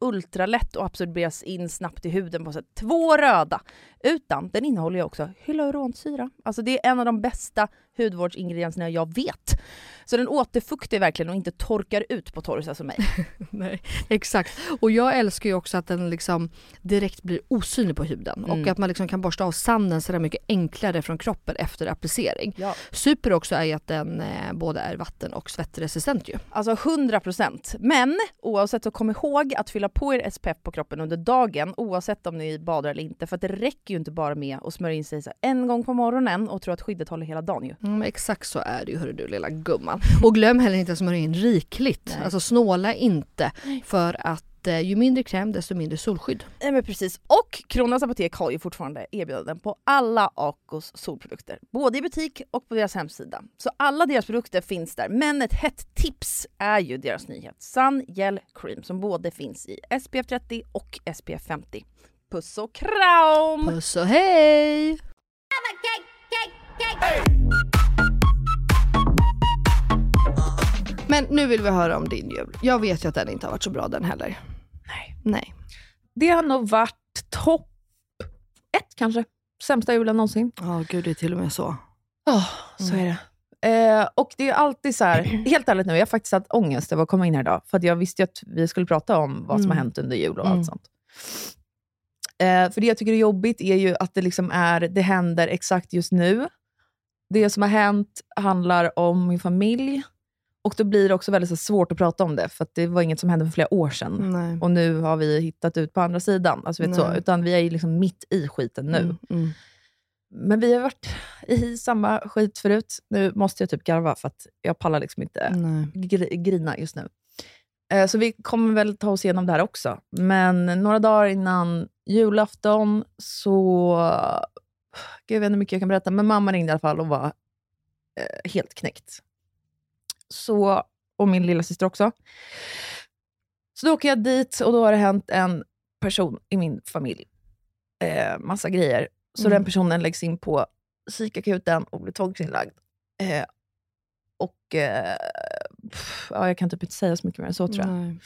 ultralätt och absorberas in snabbt i huden på sätt. Två röda! Utan den innehåller ju också hyaluronsyra. Alltså det är en av de bästa hudvårdsingredienserna jag vet. Så den återfuktar verkligen och inte torkar ut på torrsa som mig. *laughs* Nej, exakt. Och jag älskar ju också att den liksom direkt blir osynlig på huden och Mm. att man liksom kan borsta av sanden så där mycket enklare från kroppen efter applicering. Ja. Super också är ju att den eh, både är vatten och svettresistent ju. Alltså 100%. Men oavsett så kom ihåg att fylla på er SPF på kroppen under dagen oavsett om ni badar eller inte. För att det räcker ju inte bara med att smörja in sig en gång på morgonen och tro att skyddet håller hela dagen ju. Mm, exakt så är det ju hörru du lilla gumman. Och glöm heller inte att smörja in rikligt. Nej. Alltså snåla inte för att eh, ju mindre kräm desto mindre solskydd. Nej men precis. Och Kronans Apotek har ju fortfarande erbjudanden på alla Acos solprodukter. Både i butik och på deras hemsida. Så alla deras produkter finns där. Men ett hett tips är ju deras nyhet Sun Gel Cream som både finns i SPF 30 och SPF 50. Puss och kram! Puss och hej! Men nu vill vi höra om din jul. Jag vet ju att den inte har varit så bra den heller. Nej. Nej. Det har nog varit topp ett kanske. Sämsta julen någonsin. Ja gud det är till och med så. Ja, så är det. Eh, och det är alltid så här, *clears throat* helt ärligt nu, jag har faktiskt haft ångest över att komma in här idag. För jag visste ju att vi skulle prata om vad som har Mm. hänt under jul och Mm. allt sånt. Eh, för det jag tycker är jobbigt är ju att det, liksom är, det händer exakt just nu. Det som har hänt handlar om min familj. Och då blir det också väldigt så svårt att prata om det, för det var inget som hände för flera år sedan. Nej. Och nu har vi hittat ut på andra sidan. Alltså, vet så, utan vi är ju liksom mitt i skiten nu. Mm, mm. Men vi har varit i samma skit förut. Nu måste jag typ garva för att jag pallar liksom inte gr- grina just nu. Eh, Så vi kommer väl ta oss igenom det här också. Men några dagar innan julafton så... Gud, jag vet inte hur mycket jag kan berätta, men mamma ringde i alla fall och var eh, helt knäckt. Så, och min lilla syster också. Så då åker jag dit och då har det hänt en person i min familj. Eh, massa grejer. Så Mm. den personen läggs in på psykakuten och blir tvångsinlagd. Eh, och eh, pff, ja, jag kan typ inte säga så mycket mer än så tror jag. Nej.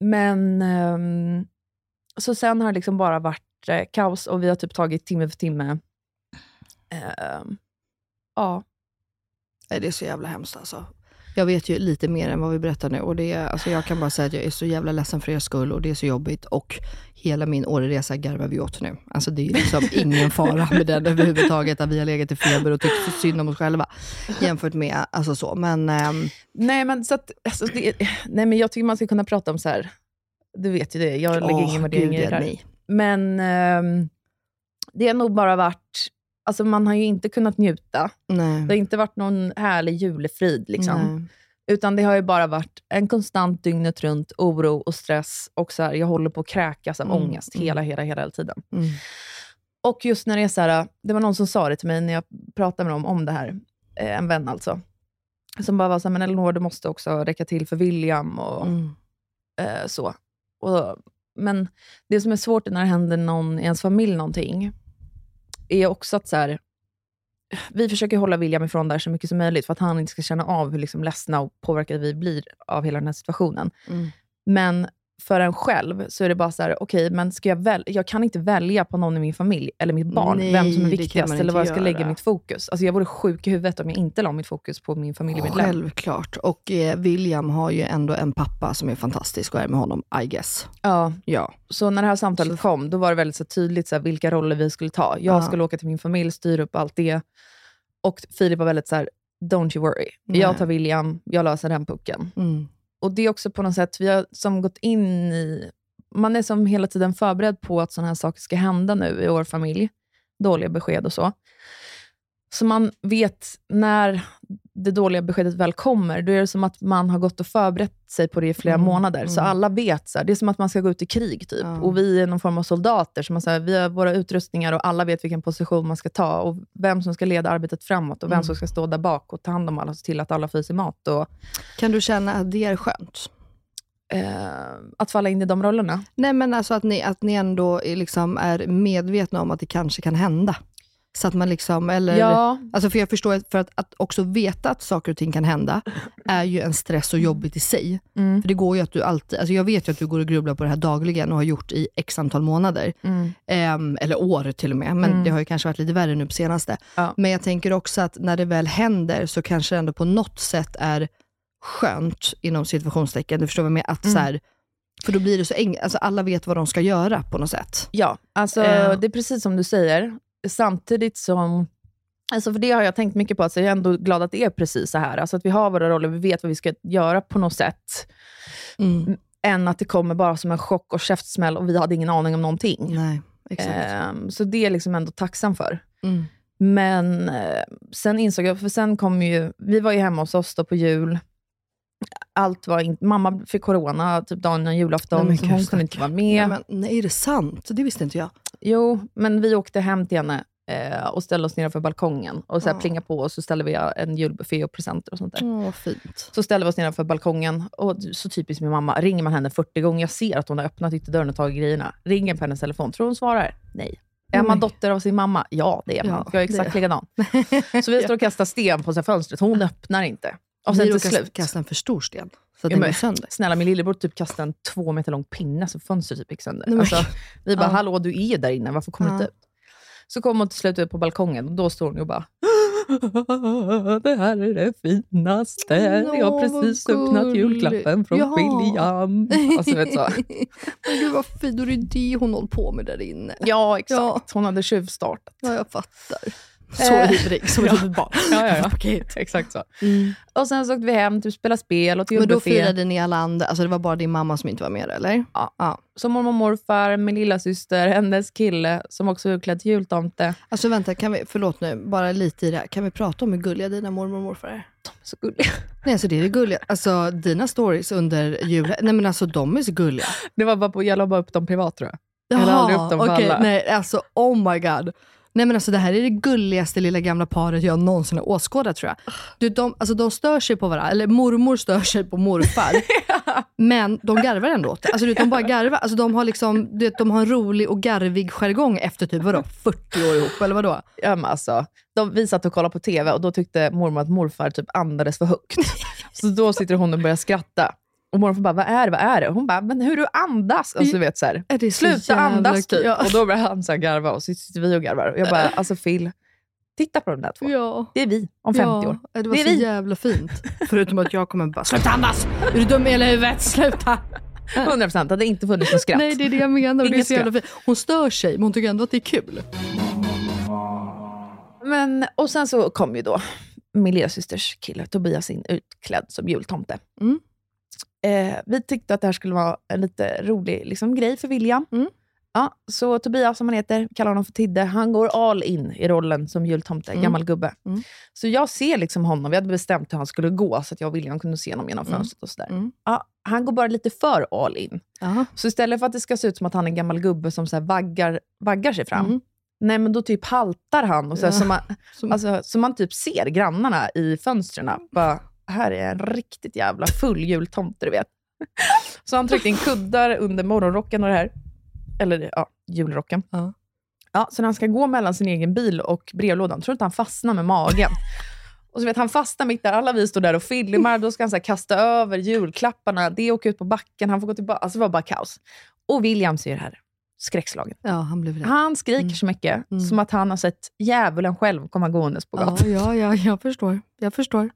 Men ehm, så sen har det liksom bara varit eh, kaos och vi har typ tagit timme för timme eh, Ja. Nej, det är så jävla hemskt alltså. Jag vet ju lite mer än vad vi berättar nu och det är, alltså jag kan bara säga att jag är så jävla ledsen för er skull och det är så jobbigt och hela min Åreresa garvar vi åt nu. Alltså det är liksom *laughs* ingen fara med den överhuvudtaget, att vi har legat i feber och tyckt så synd om oss själva jämfört med, alltså så. Men ehm, Nej, men, så att, alltså, det, nej, men jag tycker man ska kunna prata om så här. Du vet ju det, jag lägger åh, ingen värdering i det där. nej. Men ehm, det har nog bara varit... Alltså man har ju inte kunnat njuta. Nej. Det har inte varit någon härlig julefrid. Liksom. Nej. Utan det har ju bara varit en konstant dygnet runt oro och stress. Och så här, jag håller på att kräkas av Mm, ångest hela, hela, hela tiden. Mm. Och just när det är så här, det var någon som sa det till mig när jag pratade med dem om det här, eh, en vän alltså. Som bara var så här, men Elinor du måste också räcka till för William och Mm. eh, så. Och, men det som är svårt när det händer någon i ens familj någonting, är också att så här, vi försöker hålla William ifrån där så mycket som möjligt, för att han inte ska känna av hur liksom ledsna och påverkade vi blir av hela den här situationen. Mm. Men för en själv så är det bara så här, okej, men ska jag, väl, jag kan inte välja på någon i min familj eller mitt barn, Nej, vem som är viktigast eller vad jag ska lägga göra. mitt fokus. Alltså jag vore sjuk i huvudet om jag inte la mitt fokus på min familjemedlem. Självklart. Och eh, William har ju ändå en pappa som är fantastisk och är med honom, I guess. Ja, Ja. så när det här samtalet kom, då var det väldigt så tydligt så här, vilka roller vi skulle ta. Jag Ja. skulle åka till min familj, styra upp allt det. Och Filip var väldigt så här, don't you worry. Nej. Jag tar William, jag löser den pucken. Mm. Och det är också på något sätt, vi har som gått in i... Man är som hela tiden förberedd på att sådana här saker ska hända nu i vår familj. Dåliga besked och så. Så man vet när det dåliga beskedet väl kommer, då är det som att man har gått och förberett sig på det i flera Mm, månader. Så mm. alla vet, så här, det är som att man ska gå ut i krig typ. Ja. Och vi är någon form av soldater. Så man, så här, vi har våra utrustningar och alla vet vilken position man ska ta. Och vem som ska leda arbetet framåt och vem Mm. som ska stå där bak och ta hand om alla och se till att alla får i sig mat. Och, Kan du känna att det är skönt? eh, att falla in i de rollerna. Nej men alltså att ni, att ni ändå liksom är medvetna om att det kanske kan hända. Så att man liksom, eller... Ja, Alltså för jag förstår, för att, att också veta att saker och ting kan hända, är ju en stress och jobbigt i sig. mm, För det går ju att du alltid, alltså jag vet ju att du går och grubblar på det här dagligen och har gjort i x antal månader. mm, Ehm, eller år till och med, men Mm. det har ju kanske varit lite värre nu på senaste. Ja. Men jag tänker också att när det väl händer så kanske det ändå på något sätt är skönt, inom situationstecken, du förstår vad jag menar? Att Mm. så här, för då blir det så enkelt, alltså alla vet vad de ska göra på något sätt. ja alltså, Eh. det är precis som du säger. Samtidigt som... Alltså för det har jag tänkt mycket på, att jag är ändå glad att det är precis så här. Alltså att vi har våra roller, vi vet vad vi ska göra på något sätt. Mm. Än att det kommer bara som en chock och käftsmäll och vi hade ingen aning om någonting. Nej, exakt. Ehm, så det är jag liksom ändå tacksam för. Mm. Men eh, sen insåg jag, för sen kom ju, vi var ju hemma hos oss på jul. Allt var in, mamma fick corona typ dagen innan julafton, Nej, så hon kunde inte vara med. Ja, men, nej, är det sant? Det visste inte jag. Jo, men vi åkte hem till henne eh, och ställde oss nedanför balkongen och så här Ja. plingade på och så ställde vi en julbuffé och presenter och sånt där. Åh, fint. Så ställde vi oss nedanför balkongen och så typiskt min mamma, ringer man henne 40 gånger, jag ser att hon har öppnat ytterdörren och tagit grejerna. Ringer på hennes telefon, tror hon svarar? Nej. Är man dotter av sin mamma? Ja, det är man. Ja, jag är exakt likadan. *laughs* Så vi står och kastar sten på så fönstret, hon öppnar inte. Och sen till slut, kasta en för stor sten, så att Ja, den går sönder. snälla min lillebror typ kastade en två meter lång pinne så fönstret typ gick sönder. Nej, Alltså, vi bara, Ja. hallå du är där inne, varför kommer du Ja. inte ut? Så kom hon till slut ut på balkongen och då står hon och bara det här är det finaste. jag har precis öppnat julklappen från Ja. William. Alltså, vet så. *laughs* Men gud vad fint, det är det hon håller på med där inne. Ja, exakt. Ja. Hon hade tjuvstartat. Ja, jag fattar. Så Eh, ivrig, som ett litet barn. Ja, ja, ja. *laughs* Paket. Exakt så. Mm. Och sen så åkte vi hem, typ spela spel och Men då firade ni alla andra, alltså det var bara din mamma som inte var med eller? Ja. ja. Så mormor och morfar, min lilla syster, hennes kille som också är utklädd till jultomte. Alltså vänta, kan vi, förlåt nu, bara lite i det här. Kan vi prata om hur gulliga dina mormor och morfar är? Så gulliga. Nej, alltså det är det gulliga. Alltså dina stories under julen, nej men alltså de är så gulliga. Det var bara på, jag la bara upp dem privat tror jag. Jag la aldrig upp dem för alla. Nej, alltså oh my god. Nej men alltså det här är det gulligaste lilla gamla paret jag någonsin har åskådat tror jag. Du, de, alltså, de stör sig på varandra, eller mormor stör sig på morfar. *laughs* Men de garvar ändå åt det. Alltså, du de bara garvar. Alltså, de, har liksom, du de har en rolig och garvig jargong efter typ vadå, 40 år ihop, eller vadå? Ja, men alltså, de, vi satt och kollade på TV och då tyckte mormor att morfar typ andades för högt. *laughs* Så då sitter hon och börjar skratta. Och morfar bara, vad är det? Vad är det? Hon bara, men hur du andas. Alltså, du vet, så här, Är det Sluta andas typ. Ja. Och då börjar han så här garva och så sitter vi och garvar. Och jag bara, *laughs* alltså Phil, Titta på de där två. Ja. Det är vi om 50 ja. år. Det var Det är så vi. jävla fint. *laughs* Förutom att jag kommer bara, sluta andas! Är du dum i hela huvudet? Sluta! *laughs* 100% hade inte funnits något skratt. Nej, det är det jag menar. Det är så. Hon stör sig, men hon tycker ändå att det är kul. Men, och sen så kom ju då min lillasysters kille Tobias in utklädd som jultomte. Mm. Eh, vi tyckte att det här skulle vara en lite rolig liksom, grej för William. Mm. Ja, så Tobias, som han heter, kallar honom för Tidde, han går all in i rollen som jultomte, Mm. gammal gubbe. Mm. Så jag ser liksom honom, vi hade bestämt hur han skulle gå, så att jag och William kunde se honom genom Mm. fönstret. och sådär. Mm. Ja, han går bara lite för all in. Aha. Så istället för att det ska se ut som att han är en gammal gubbe som så vaggar, vaggar sig fram, Mm. nej men då typ haltar han. Och så, här, Ja. så, man, *laughs* alltså, så man typ ser grannarna i fönstren. Bara, här är en riktigt jävla full jultomte, du vet. Så han tryckte in kuddar under morgonrocken och det här. Eller ja, julrocken. Ja. Ja, så när han ska gå mellan sin egen bil och brevlådan, tror du inte han fastnar med magen? Och så vet han fastnar mitt där, alla vi står där och filmar, då ska han så kasta över julklapparna, det åker ut på backen, han får gå tillbaka. Alltså det var bara kaos. Och William ser det här skräckslagen. Ja, han blev rädd. Han skriker Mm. så mycket, Mm. som att han har sett djävulen själv komma gåendes på Ja, gatan. ja, ja, jag förstår. Jag förstår.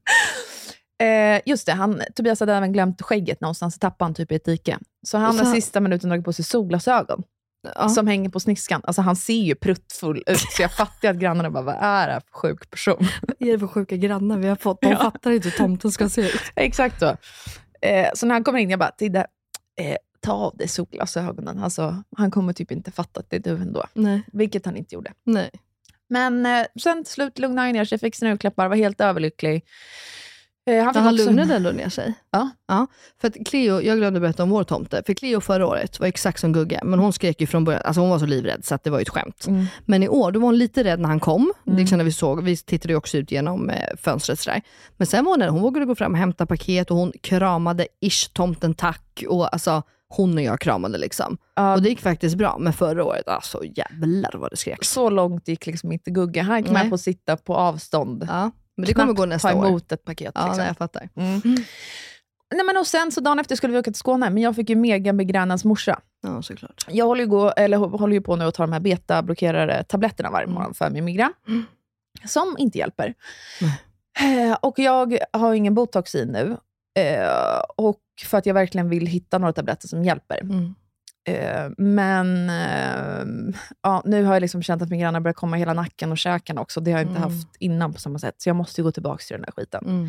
Eh, just det, han, Tobias hade även glömt skägget någonstans, så tappade han typ i ett dike. Så han Så har sista minuten dragit på sig solglasögon, Ja. som hänger på sniskan. Alltså han ser ju pruttfull ut, så jag *laughs* fattar att grannarna bara, vad är det här för sjuk person? Vad är det för sjuka grannar vi har fått? De Ja. fattar inte hur tomten ska se ut. *laughs* Exakt så. Eh, så när han kommer in, jag bara, Tidde, eh, ta av dig solglasögonen. Alltså, han kommer typ inte fatta att det är du ändå. Nej, Vilket han inte gjorde. nej. Men eh, sen till slut lugnade han ner sig, fick sina julklappar, var helt överlycklig. Eh, han fick han också- lugnade ändå ner sig. Ja. ja. För att Cleo, jag glömde berätta om vår tomte. För Cleo förra året var exakt som Gugge, men hon skrek ju från början. Alltså hon var så livrädd så att det var ju ett skämt. Mm. Men i år, då var hon lite rädd när han kom. Mm. Det kände vi såg. Vi tittade ju också ut genom eh, fönstret sådär. Men sen var hon, hon vågade gå fram och hämta paket och hon kramade ish tomten tack. Och alltså, hon och jag kramade liksom. Ja, Och det gick faktiskt bra. Men förra året, alltså jävlar vad det skrek. Så långt gick liksom inte Gugge. Han gick Nej. med på att sitta på avstånd. Ja, men det kommer gå nästa ta år. emot ett paket. Ja, liksom. nej, jag fattar. Mm. Nej, men och sen så dagen efter skulle vi åka till Skåne, men jag fick ju mega med grannens morsa. Ja, såklart. Jag håller ju, gå, eller, håller ju på nu att ta de här betablockerare tabletterna varje Mm. morgon för min migrän. Mm. Som inte hjälper. Eh, Och jag har ingen botox i nu. Eh, och för att jag verkligen vill hitta några tabletter som hjälper. Mm. Eh, men eh, ja, nu har jag liksom känt att min grannar börjar komma i hela nacken och käken också. Det har jag inte Mm. haft innan på samma sätt. Så jag måste gå tillbaka till den där skiten. Mm.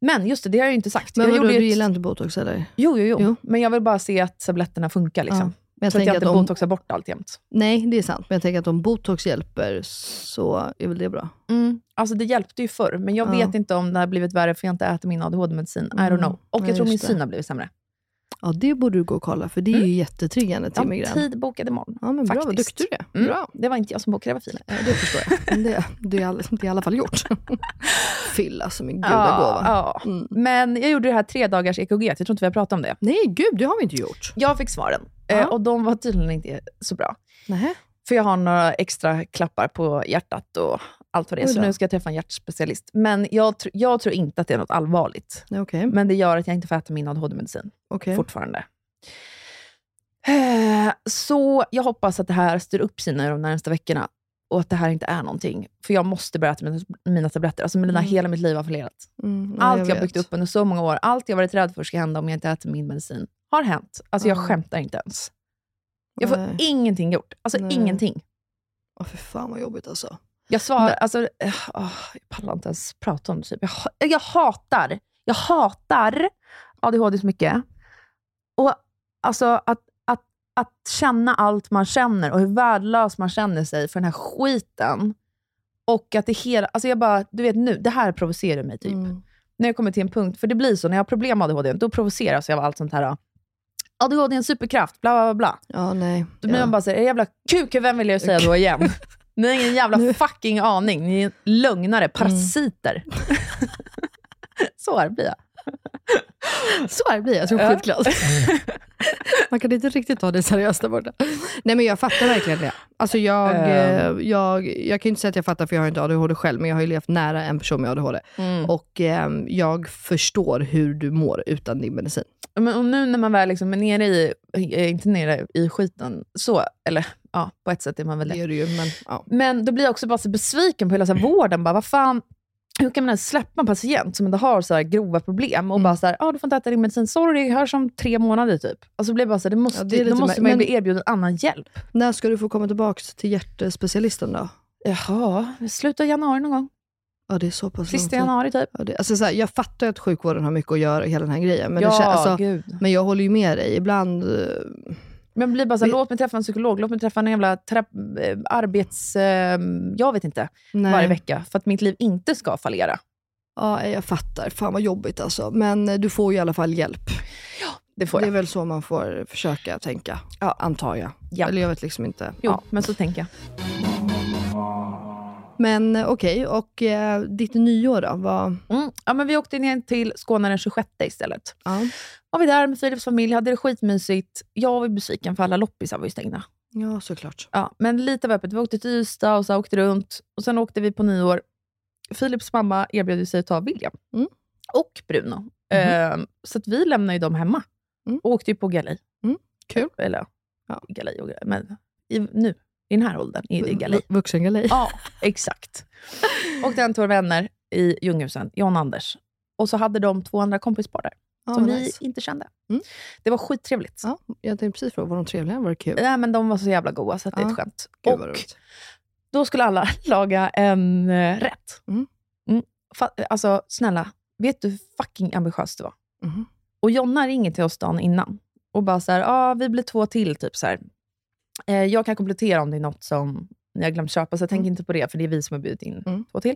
Men just det, det har jag ju inte sagt. Men jag vadå, du ett- gillar inte botox eller? Jo, jo, jo, Jo. Men jag vill bara se att tabletterna funkar. Liksom. Ja. Men jag så att jag inte att om, botoxar bort allt jämt. nej, det är sant. Men jag tänker att om botox hjälper så är väl det bra. Mm. Alltså det hjälpte ju förr, men jag Ja. vet inte om det har blivit värre för jag inte ätit min ADHD-medicin. I don't Mm. know. Och Ja, jag tror min det. syn har blivit sämre. Ja, det borde du gå och kolla, för det är ju jättetriggande till Jag har migrän. tid bokad imorgon. Ja, men bra, vad duktig du är. Mm. Bra. Det var inte jag som bokade, det var fint. Ja, det förstår jag. Det, det, är all, det är i alla fall gjort. *laughs* Fylla som en Ja, gudagåva. ja. Mm. Men jag gjorde det här tre dagars EKG. Jag tror inte vi har pratat om det. Nej, gud, det har vi inte gjort. Jag fick svaren Ja. eh, och de var tydligen inte så bra. Nej. För jag har några extra klappar på hjärtat och allt vad det är. Så nu ska jag träffa en hjärtspecialist. Men jag, tr- jag tror inte att det är något allvarligt. Okej. Men det gör att jag inte får äta min ADHD-medicin okej. fortfarande. Eh, Så jag hoppas att det här styr upp sig nu de närmaste veckorna och att det här inte är någonting. För jag måste börja äta mina, tabletter. Alltså Melina, Mm. hela mitt liv har fallerat. Mm, Allt jag, vet. byggt upp under så många år, allt jag varit rädd för ska hända om jag inte äter min medicin, har hänt. Alltså jag Ja. skämtar inte ens. Jag får Nej. ingenting gjort. Alltså Nej. ingenting. Åh, för fan vad jobbigt alltså. Jag svarar, alltså, eh, åh, jag pallar inte ens prata om det. Typ. Jag, ha- jag hatar, jag hatar ADHD så mycket. Och alltså att, att, att känna allt man känner och hur värdelös man känner sig för den här skiten. Och att det hela, alltså jag bara, du vet nu, det här provocerar mig typ. Mm. När jag kommer till en punkt, för det blir så, när jag har problem med ADHD, då provoceras jag av allt sånt här. ADHD är en superkraft, bla bla bla. Ja, nej. Då blir ja. man bara såhär, jävla kuk, vem vill jag säga då igen? *laughs* *laughs* Ni har ingen jävla Nu- fucking aning. Ni är lögnare, parasiter. *laughs* så här blir jag. Så här blir jag, jag tror Ja. skitglad. *laughs* Man kan inte riktigt ta det seriöst där borta. Nej men jag fattar verkligen det. Alltså jag, eh, jag, jag kan inte säga att jag fattar för jag har inte ADHD själv, men jag har ju levt nära en person med ADHD. Mm. Och eh, jag förstår hur du mår utan din medicin. Men och nu när man väl liksom är nere i, är inte nere i skiten, så, eller ja, på ett sätt är man väl det. Det är det ju, men ja. Men då blir jag också bara så besviken på hela så här vården. Bara, vad fan, hur kan man ens släppa en patient som inte har så här grova problem och Mm. bara så här, ah, du får inte äta din medicin, sorry, hörs om tre månader typ. Alltså blir bara så här, det måste, Ja, det då måste man ju bli erbjuden annan hjälp. När ska du få komma tillbaka till hjärtspecialisten då? Jaha, slutet av januari någon gång. Ja, det är så pass Sista januari typ. Ja, det, alltså, så här, jag fattar att sjukvården har mycket att göra, hela den här grejen. Men, ja, det, alltså, men jag håller ju med dig. Ibland... Men blir bara så här, låt mig träffa en psykolog, låt mig träffa en jävla eh, arbets... Eh, jag vet inte, nej. varje vecka. För att mitt liv inte ska fallera. Ja, jag fattar. Fan vad jobbigt alltså. Men eh, du får ju i alla fall hjälp. Det får Det är jag. väl så man får försöka tänka, Ja. antar jag. Ja. Eller jag vet liksom inte. Jo, Ja. men så tänker jag. Men eh, okej, och eh, ditt nyår då? Vad, Mm. Ja, men vi åkte ner till Skåne den 26 istället. ja. var vi där med Philips familj, hade det skitmysigt. Jag var besviken för alla loppisar var ju stängda. ja, såklart. Ja, men lite var öppet. Vi åkte till Ystad och så åkte runt. Och Sen åkte vi på nyår. Philips mamma erbjöd sig att ta William Mm. och Bruno. Eh, så att vi lämnade dem hemma Mm. och åkte på galej. Kul. Eller Ja. galej och galej. Men i, nu, i den här åldern, är det galej. Vuxengalej. Ja, exakt. Hem till våra vänner i Ljunghusen, John och Anders. Och så hade de två andra kompispar där, Ja, som nice. vi inte kände. Mm. Det var skittrevligt. Ja, jag tänkte precis fråga, var de trevliga? Var det kul? Nej, men de var så jävla goda, så att det är Ja. ett skämt. Gud, och då skulle alla *laughs* laga en eh, rätt. Mm. Mm. Alltså, snälla, vet du hur fucking ambitiöst det var? Mhm. Och Jonna ringer till oss dagen innan och bara så här, ah, vi blir två till. Typ så här. Eh, jag kan komplettera om det är något som ni har glömt köpa, så jag tänker inte på det, för det är vi som har bjudit in Mm. två till.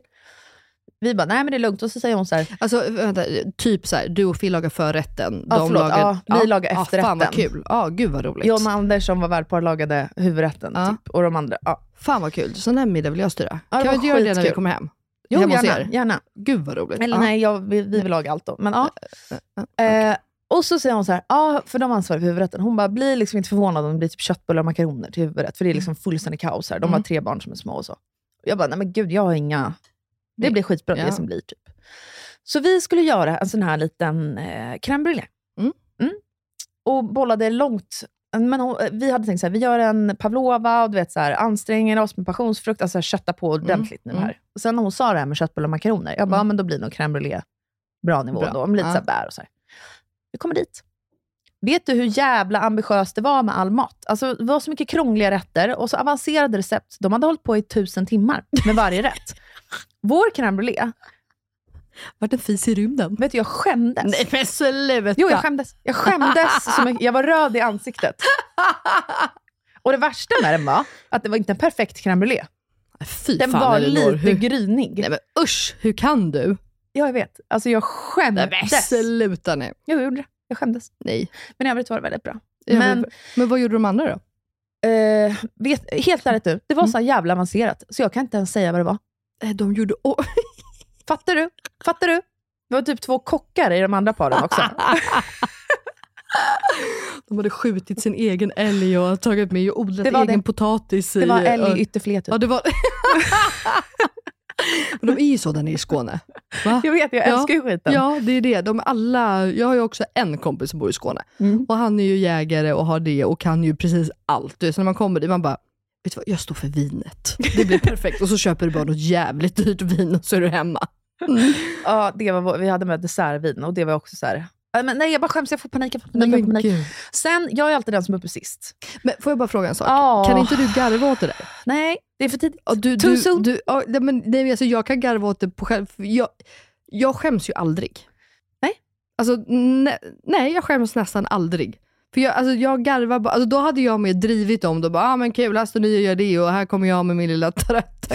Vi bara, nej men det är lugnt. Och så säger hon så här, Alltså vänta, typ så här, du och Phil lagar förrätten. Ja, förlåt. Ja, vi lagar ja, efterrätten. Fan vad kul. Ja, gud vad roligt. John och Anders som var värdpar lagade huvudrätten. Typ, och de andra, ja. Fan vad kul. Sån här middag vill jag styra. Kan vi inte göra det när vi kommer hem? Jo, gärna, gärna. Gud vad roligt. Eller nej, jag, vi, vi vill laga allt då. Men, ja. ja, Eh, och så säger hon så här, ja, för de ansvarar för huvudrätten. Hon bara, blir liksom inte förvånad om det blir typ köttbullar och makaroner till huvudrätt. För det är liksom fullständigt kaos här. De har Mm. tre barn som är små och så. Jag bara, nej men gud, jag har inga... Det blir skitbra Ja. det som blir. typ. Så vi skulle göra en sån här liten eh, crème brûlée. Mm. Och bollade långt. Men hon, vi hade tänkt så här, vi gör en pavlova och du vet, så här, anstränger oss med passionsfrukt, alltså kötta på ordentligt nu mm. här. Och sen när hon sa det här med köttbullar och makaroner, jag bara, Mm. men då blir nog crème brûlée bra nivå Bra. då, med lite Ja. så bär och så här. Vi kommer dit. Vet du hur jävla ambitiöst det var med all mat? Alltså, det var så mycket krångliga rätter och så avancerade recept. De hade hållit på i tusen timmar med varje rätt. *laughs* Vår crème brûlée, Vart en fis i rymden. vet du, jag skämdes. Nej men sluta. Jo, jag skämdes. Jag skämdes så mycket. Jag var röd i ansiktet. *laughs* Och det värsta med den var att det var inte en perfekt crème brûlée. Fy Den fan var Elinor, lite hur... grynig. Nej men usch, hur kan du? Ja, jag vet. Alltså jag skämdes. sluta nu. Jag gjorde det. Jag skämdes. Nej. Men i övrigt var det väldigt bra. Men vill- men vad gjorde de andra då? eh, vet, helt ärligt nu, det var Mm. så jävla avancerat, så jag kan inte ens säga vad det var. Eh, De gjorde... Oh. *laughs* Fattar du? Fattar du? Det var typ två kockar i de andra paren också. *laughs* De hade skjutit sin egen älg och tagit med och odlat var egen det. potatis. Det var i, älg och- i ytterfilet. Typ. Ja, det var... *laughs* Men de är ju så där nere i Skåne. Va? Jag vet, jag Ja. älskar ju skiten. Ja, det är det. De är alla... Jag har ju också en kompis som bor i Skåne. Mm. Och han är ju jägare och har det och kan ju precis allt. Så när man kommer dit, man bara, vet du vad, jag står för vinet. Det blir perfekt. och så köper du bara något jävligt dyrt vin och så är du hemma. Ja, det var, vi hade med dessertvin och det var också så här. "Nej, Men nej, jag bara skäms, jag får panik. Jag får panik, jag får panik. gud. Sen, jag är alltid den som är uppe sist. Men får jag bara fråga en sak? Ja. Kan inte du garva åt det där? Nej, det är för tidigt. Ja, du, Too du, soon. du, ja, nej, men, nej, alltså, jag kan garva åt det på själv. för Jag, jag skäms ju aldrig. Nej. Alltså, ne, nej, jag skäms nästan aldrig. För jag, alltså, jag garvar bara, alltså, då hade jag med drivit om det. Bara, ah, men kul, Asta Nya gör det och här kommer jag med min lilla *laughs* tarätta.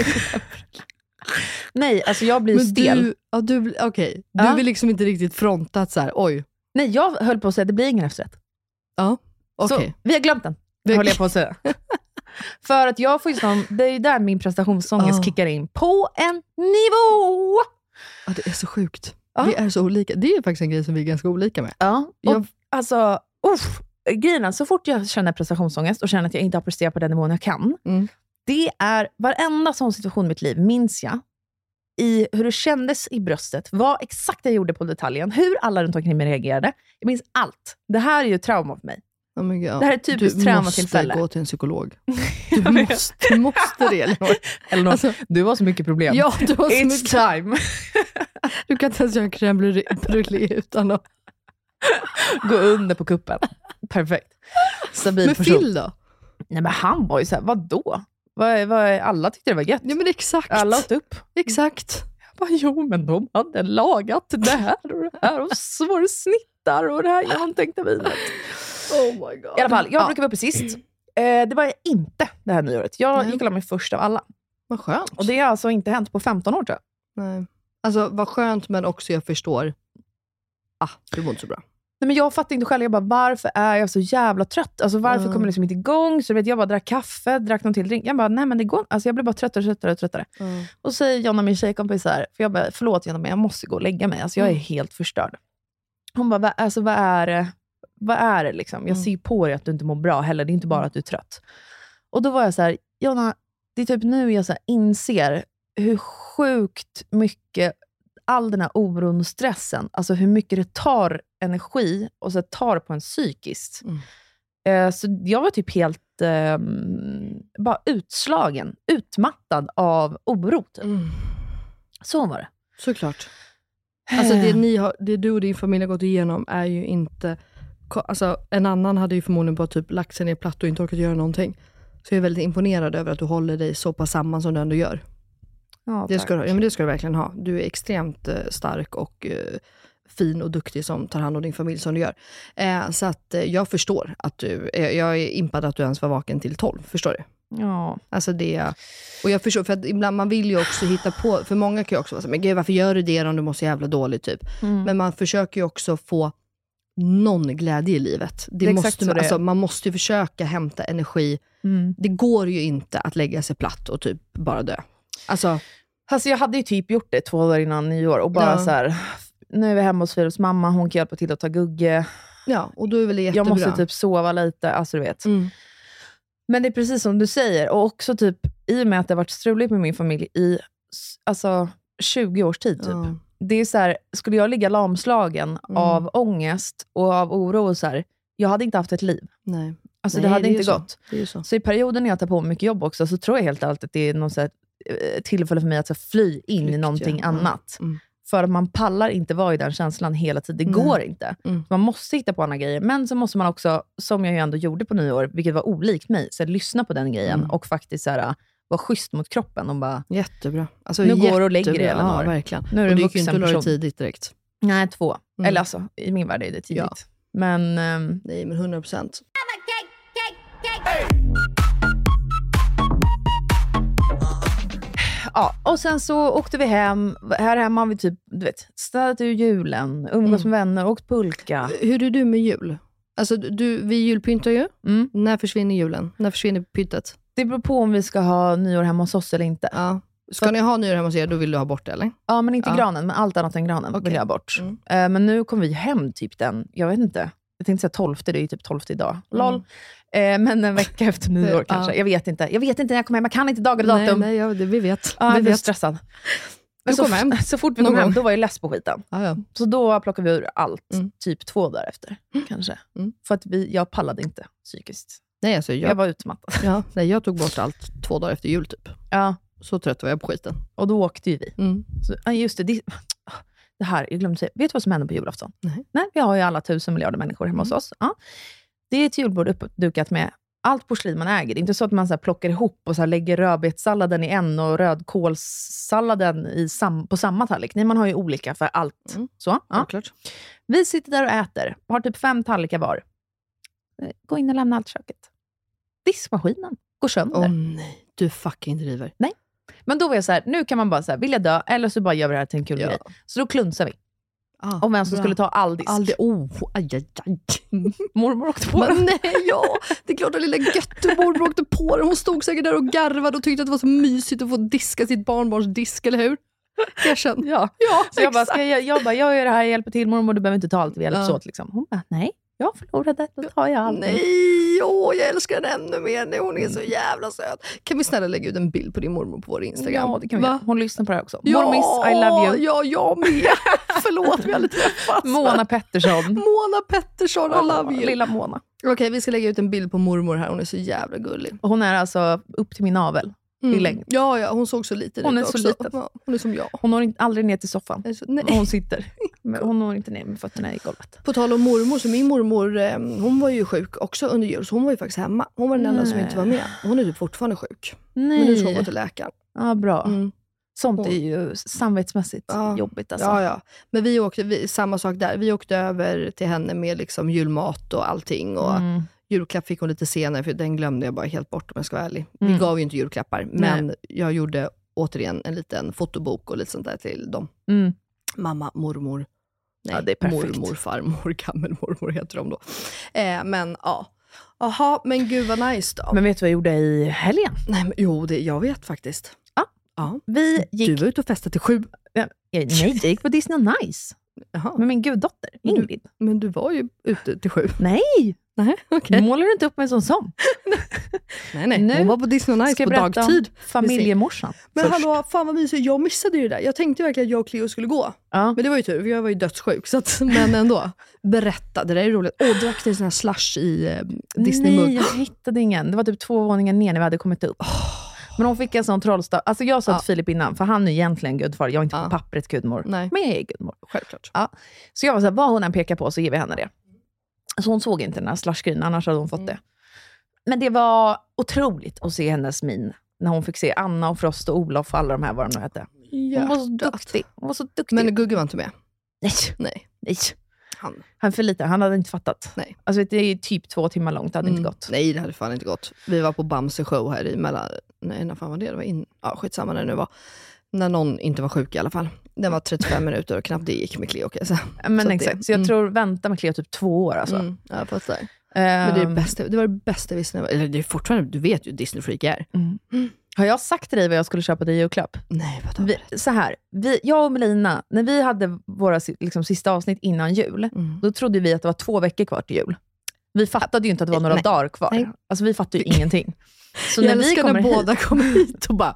Nej, alltså jag blir Men stel. du, ja, du, okej. du Ja. vill liksom inte riktigt fronta att så här, oj, Nej, jag höll på att säga det blir ingen efterrätt. ja, okej. Så vi har glömt den, Vi- höll jag på att säga. *laughs* För att jag får ju sån, det är ju där min prestationsångest Ah. kickar in. På en nivå! Ja, det är så sjukt. Ja. Vi är så olika. Det är faktiskt en grej som vi är ganska olika med. Ja, och Jag- alltså, uff, grejen är, så fort jag känner prestationsångest och känner att jag inte har presterat på den nivån jag kan, Mm. det är varenda sån situation i mitt liv minns jag i hur det kändes i bröstet, vad exakt jag gjorde på detaljen, hur alla runt omkring mig reagerade. Jag minns allt. Det här är ju trauma för mig. Oh God. Det här är ett typiskt Du traumatillfälle. måste gå till en psykolog. *laughs* Du måste, du måste det Elinor. *laughs* Elinor, Alltså- du har så mycket problem. Ja, du har så It's mycket. time. *laughs* Du kan inte ens göra en crème brûlée utan att... Gå under på kuppen. Perfekt. Stabil Men person. Phil då? Nej men han var ju såhär, vadå? Vad, vad, alla tyckte det var gött. Ja men exakt. Alla åt upp. Exakt. Jag bara, jo men de hade lagat det här och det här och så var det snittar och det här genomtänkta vinet. Oh my god. I alla fall, jag Ja. brukar vara uppe sist. Eh, det var inte det här nyåret. Jag Nej. gick och la mig först av alla. Vad skönt. Och det har alltså inte hänt på 15 år tror jag. Nej. Alltså vad skönt men också jag förstår. Ah, du mår inte så bra. Nej, men jag fattar inte själv, jag bara, varför är jag så jävla trött? Alltså, varför Mm. kommer jag liksom inte igång? Så vet, jag bara drack kaffe, drack någon till drink. Jag bara, nej men det går alltså, Jag blir bara tröttare och tröttare. Och tröttare. Och så säger Jonna, min tjejkompis, så här, för jag bara, förlåt Jonna, men jag måste gå och lägga mig. Alltså, jag är Mm. helt förstörd. Hon bara, "Va- alltså, vad är det? Vad är det liksom? Jag Mm. ser på dig att du inte mår bra heller. Det är inte bara att du är trött. Och då var jag så här, Jonna, det är typ nu jag så inser hur sjukt mycket all den här oron och stressen, alltså hur mycket det tar energi och så tar på en psykiskt. Mm. Eh, så jag var typ helt eh, bara utslagen, utmattad av oro. Typ. Mm. Så var det. Såklart. Alltså det, ni har, det du och din familj har gått igenom är ju inte... Alltså en annan hade ju förmodligen bara typ lagt sig ner platt och inte orkat göra någonting. Så jag är väldigt imponerad över att du håller dig så pass samman som du ändå gör. Ja, Det ska, du, ja, men det ska du verkligen ha. Du är extremt eh, stark och eh, fin och duktig som tar hand om din familj som du gör. Eh, så att eh, jag förstår att du, eh, jag är impad att du ens var vaken till 12, förstår du? Ja. Alltså det, och jag förstår, för att ibland man vill ju också hitta på, för många kan ju också vara så här, men gud varför gör du det om du mår så jävla dåligt typ. Mm. Men man försöker ju också få någon glädje i livet. Det Det måste, man, alltså, man måste ju försöka hämta energi. Mm. Det går ju inte att lägga sig platt och typ bara dö. Alltså, Alltså jag hade ju typ gjort det två dagar innan nyår och bara Ja. så här, nu är vi hemma hos Philips mamma, hon kan hjälpa till att ta Gugge. ja, och då är väl det jättebra. Jag måste typ sova lite, alltså du vet. Mm. Men det är precis som du säger, och också typ i och med att det har varit struligt med min familj i alltså, 20 års tid. Typ. Ja. Det är så här, skulle jag ligga lamslagen Mm. av ångest och av oro, och så här, jag hade inte haft ett liv. Nej. Alltså, Nej, det hade ju inte så. gått. Det ju så. Så i perioden när jag tar på mig mycket jobb också, så tror jag helt ärligt att det är något så här, eh, tillfälle för mig att så fly in i Flykt, någonting ja. annat. Mm. För att man pallar inte vara i den känslan hela tiden. Det Nej. går inte. Mm. Man måste hitta på andra grejer. Men så måste man också, som jag ju ändå gjorde på nyår, vilket var olikt mig, så lyssna på den grejen Mm. och faktiskt så här, vara schysst mot kroppen och bara, Jättebra. Alltså, Nu går du och lägger dig, jättebra. Elinor. Ja, verkligen. Nu är du och det gick ju inte att la dig tidigt direkt. nej två. Mm. Eller alltså, i min värld är det tidigt. Ja. Men ehm, Nej, men 100 procent. ja, och sen så åkte vi hem. Här hemma har vi typ, du vet, städat ur julen, umgås Mm. med vänner, åkt pulka. Hur är du med jul? Alltså, du, vi julpyntar ju. Mm. När försvinner julen? När försvinner pyntet? Det beror på om vi ska ha nyår hemma hos oss eller inte. Ja. Ska ni ha nyår hemma hos er, då vill du ha bort det eller? Ja, men inte Ja. granen, men allt annat än granen Okej. vill jag ha bort. Mm. Eh, men nu kom vi hem typ den, jag vet inte, jag tänkte säga 12, det är ju typ 12 idag. LOL. Eh, men en vecka *laughs* efter nyår Mm. Ja. kanske. Jag vet inte. Jag vet inte när jag kommer hem, jag kan inte dagar och datum. Nej, nej ja, det, vi vet. Ja, vi jag blir stressad. Du så, kom hem. *laughs* så fort vi kom hem, då var jag less på skiten. Ja, ja. Så då plockade vi ur allt, Mm. typ två dagar efter. Kanske. Mm. För att vi, jag pallade inte psykiskt. Nej, alltså, Jag, jag, var utmattad. *laughs* ja, nej, jag tog bort allt två dagar efter jul typ. Ja, Så trött var jag på skiten. och då åkte ju vi. Mm. Så, just det, det, *sniffs* det här, jag glömde säga. Vet du vad som händer på julafton? Nej. Nej, vi har ju alla tusen miljarder människor hemma hos oss. Ja. Det är ett julbord uppdukat med allt porslin man äger. Det är inte så att man så här plockar ihop och så här lägger rödbetssalladen i en och rödkålssalladen i sam, på samma tallrik. Nej, man har ju olika för allt. Mm. Så, ja. Självklart. Vi sitter där och äter, har typ fem tallrikar var. Eh, Gå in och lämna allt köket. Diskmaskinen går sönder. Åh nej, du fucking driver. Men då var jag så här, nu kan man bara säga, vill jag dö eller så bara gör vi det här till en kul Ja. grej. Så då klunsar vi Ah, om vem som bra. skulle ta all disk. Aldrig, oh, aj, aj, aj. *laughs* Mormor åkte på den. nej, ja. Det är klart att lilla göttemorbror åkte på det. Hon stod säkert där och garvade och tyckte att det var så mysigt att få diska sitt barnbarns disk, eller hur? Erkänn. Ja. Ja, Så jag bara, jag, jag bara, jag gör det här, jag hjälper till mormor, du behöver inte ta allt, vi hjälps Ja. åt. Liksom. Hon bara, nej, jag förlorade, då tar jag allt. Nej, åh, jag älskar henne ännu mer. Nej, hon är så jävla söt. Kan vi snälla lägga ut en bild på din mormor på vår Instagram? Ja, det kan vi Va? göra. Hon lyssnar på det här också. Ja, Mormiss, I love you. Ja, jag med. *laughs* Förlåt, vi har aldrig träffats. Mona Pettersson. Mona Pettersson, I love you. Lilla Mona. Okej, vi ska lägga ut en bild på mormor här. Hon är så jävla gullig. Och hon är alltså upp till min navel i längd. Ja, ja, hon såg så liten Hon ut är så också. liten. Ja, Hon är som jag. Hon når inte, aldrig ner till soffan. Så- nej. Hon sitter. *laughs* Hon når inte ner med fötterna i golvet. På tal om mormor, så min mormor eh, hon var ju sjuk också under jul, så hon var ju faktiskt hemma. Hon var den enda som Nej. inte var med. Hon är typ fortfarande sjuk. Men nu ska hon gå Nej. till läkaren. Ja, bra. Mm. Sånt Hon- är ju samvetsmässigt Ja. jobbigt. Alltså. Ja, ja. Men vi åkte, vi, samma sak där. Vi åkte över till henne med liksom julmat och allting. Och Mm. Julklapp fick hon lite senare, för den glömde jag bara helt bort om jag ska vara ärlig. Vi Mm. gav ju inte julklappar, men jag gjorde återigen en liten fotobok och lite sånt där till dem. Mm. Mamma, mormor, nej, Ja, det är perfekt. mormor, farmor, *laughs* gammelmormor heter de då. Eh, men ja. Jaha, men gud vad nice då. Men vet du vad jag gjorde i helgen? nej, men, jo, det, jag vet faktiskt. Ja. ja. Vi Du gick... var ute och festade till sju. Ja, Nej, *laughs* jag gick på Disney on Ice Jaha. med min guddotter Men du- Ingrid. Men du var ju ute till sju. Nej, Nej, okej. målar du inte upp mig som sån? *laughs* Nej, nej. Nu Hon var på Disney on Ice Ska på dagtid. familjemorsan Men först? hallå, fan vad mysigt. Jag missade ju det där. Jag tänkte verkligen att jag och Cleo skulle gå. Ja. Men det var ju tur, för jag var ju dödssjuk. Så att, *laughs* men ändå. Berätta, det där är roligt. Åh, drack ni sån här slush i eh, Nej, Disney-mugg? jag hittade ingen. Det var typ två våningar ner när vi hade kommit upp. Men hon fick en sån trollstav. Alltså jag sa Ja. till Filip innan, för han är egentligen gudfar. Jag är inte Ja. på pappret gudmor. Nej. Men jag är gudmor. Självklart. Ja. Så jag var såhär, vad hon än pekar på så ger vi henne det. Så hon såg inte den här slushgrejen, annars hade hon fått det. Men det var otroligt att se hennes min när hon fick se Anna och Frost och Olof och alla de här, vad de nu hette. Hon var så duktig. Hon var så duktig. Men Gugge var inte med? nej, Nej. nej. Han. Han för lite, han hade inte fattat. Nej. Alltså det är typ två timmar långt, det hade Mm. inte gått. Nej, det hade fan inte gått. Vi var på Bamse show här i mellan... Nej, när fan var det? Det var in... Ja, skitsamma när det nu var. När någon inte var sjuk i alla fall. Den var 35 minuter och knappt det gick med Cleo jag säga. Men Så exakt, det- så jag mm. tror vänta med Cleo typ två år alltså. Mm, jag fattar. Men det, är det, Ehm, bästa, det var det bästa jag visste. Eller det är fortfarande, du vet ju Disney-freak jag är. Har jag sagt till dig vad jag skulle köpa dig i julklapp? Nej, vadå? Vi, så här, vi, jag och Melina, när vi hade våra liksom, sista avsnitt innan jul, Mm. då trodde vi att det var två veckor kvar till jul. Vi fattade ju inte att det var några Nej. dagar kvar. Nej. Alltså vi fattade ju ingenting. *laughs* Så jag när vi kommer när hit, båda kommer hit och bara,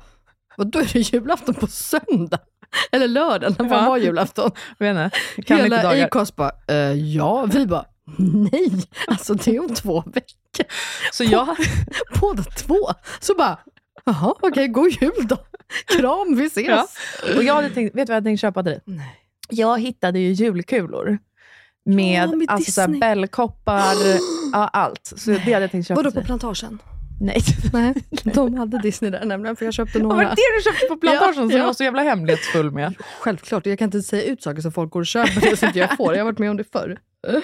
vadå är det julafton på söndag? *laughs* Eller lördag, när Ja. var julafton? vet inte, Hela. Acast bara, eh, ja. Vi bara, nej, alltså det är om två veckor. Så jag, Båda två. Så bara, jaha okej, god jul då. Kram, vi ses. Ja. och jag hade tänkt, vet du vad jag tänkte köpa till dig? Nej. Jag hittade ju julkulor. Med, Ja, med alltså, Disney. bällkoppar, ja, allt. Så det hade jag tänkt köpa Vadå på plantagen? Nej. *laughs* Nej, de hade Disney där nämligen, för jag köpte Vad var några. det du köpte på plantagen som Ja, du ja. var så jävla hemlighetsfull med? Självklart, jag kan inte säga ut saker som folk går och köper det som inte jag får. Jag har varit med om det förr. *laughs*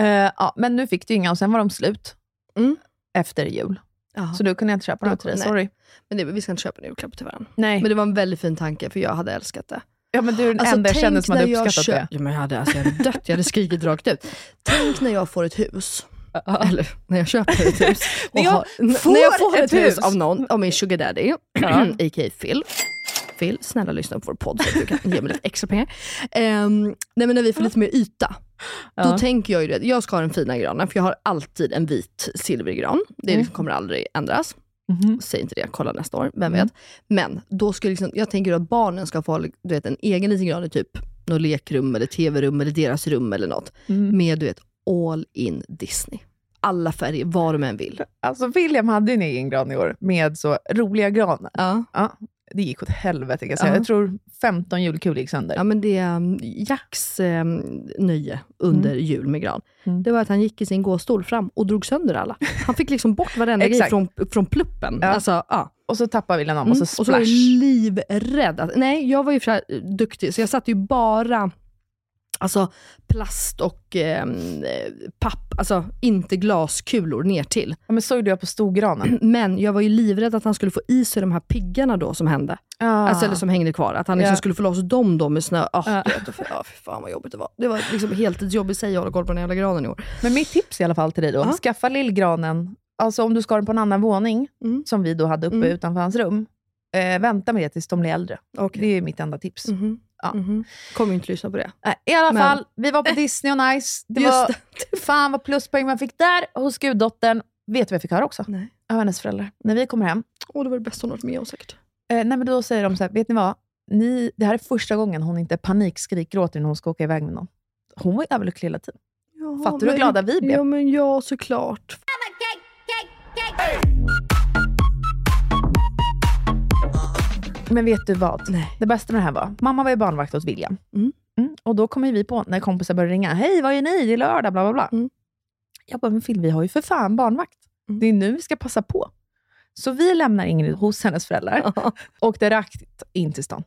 Eh, ja, men nu fick du inga och sen var de slut. Mm. Efter jul. Jaha. Så då kunde jag inte köpa något till dig, sorry. Men det, vi ska inte köpa en julklapp till varandra. Nej. Men det var en väldigt fin tanke, för jag hade älskat det. ja, men du är den Alltså, enda jag känner som hade jag uppskattat kö- det. Ja, men jag, hade, alltså, jag hade dött, jag hade skrikit rakt ut. Tänk när jag får ett hus. Eller när jag köper ett hus. *laughs* När jag har- när jag får ett ett hus hus. av någon, av min sugar daddy, a.k.a. *clears throat* Phil. Phil, snälla lyssna på vår podd så att du kan ge mig lite extra pengar. Ehm, nej, men när vi får lite mer yta, då Ja. tänker jag ju det. Jag ska ha den fina granen, för jag har alltid en vit silvrig gran. Det Mm. kommer aldrig ändras. Mhm. Säg inte det, kolla nästa år, vem Mm. vet. Men då ska liksom, jag tänker att barnen ska få du vet, en egen liten gran i typ något lekrum, eller tv-rum, eller deras rum eller något. Mm. Med du vet, all in Disney. Alla färger, vad de än vill. Alltså William hade en egen gran i år med så roliga granar. Ja. Ja, det gick åt helvete kan jag säga. Ja. Jag tror 15 julkulor gick sönder. Ja, men det är um, Jacks um, nöje under jul med gran. Mm. Det var att han gick i sin gåstol fram och drog sönder alla. Han fick liksom bort varenda grej från, från pluppen. Ja. Alltså, ja. Och så tappade William Mm. och så och så var jag splash. livrädd. Att, nej, jag var ju för duktig, så jag satte ju bara alltså, plast och eh, papp, alltså inte glaskulor ner till. Ja, men så gjorde jag på storgranen. *clears throat* Men jag var ju livrädd att han skulle få i sig de här piggarna då som hände. Ah. Alltså, eller som hängde kvar. Att han liksom Ja. skulle få loss dem då med snö. Oh, du vet, för, ja, fy fan vad jobbigt det var. Det var liksom heltidsjobb i sig att hålla koll på den jävla granen i år. Men mitt tips i alla fall till dig då, Ja. skaffa lillgranen, alltså om du ska ha den på en annan våning, Mm. som vi då hade uppe Mm. utanför hans rum, eh, vänta med det tills de blir äldre. Okay. Det är mitt enda tips. Mhm. Ja. Mhm. Kommer inte lyssna på det. Nej, I alla Men- fall, vi var på *laughs* Disney on Ice. Det Just var, *laughs* fan vad pluspoäng man fick där hos guddottern. Vet du vad jag fick höra också? Nej. Av hennes föräldrar. När vi kommer hem, Åh, det var det bästa hon varit med om säkert. eh, nej, men då säger de så här, vet ni vad? Ni, det här är första gången hon inte panikskriker åt er när hon ska åka iväg med någon. Hon var ju överlycklig hela tiden. Fattar du hur glada vi blev? Ja, men ja, såklart. Men vet du vad? Det bästa med det här var, mamma var ju barnvakt hos William. Mm. Mm. Och då kommer vi på, när kompisar började ringa, hej vad är ni? Det är lördag, bla bla bla. Mm. Jag bara, men Phil, vi har ju för fan barnvakt. Mm. Det är nu vi ska passa på. Så vi lämnar Ingrid hos hennes föräldrar, åkte rakt in till stan.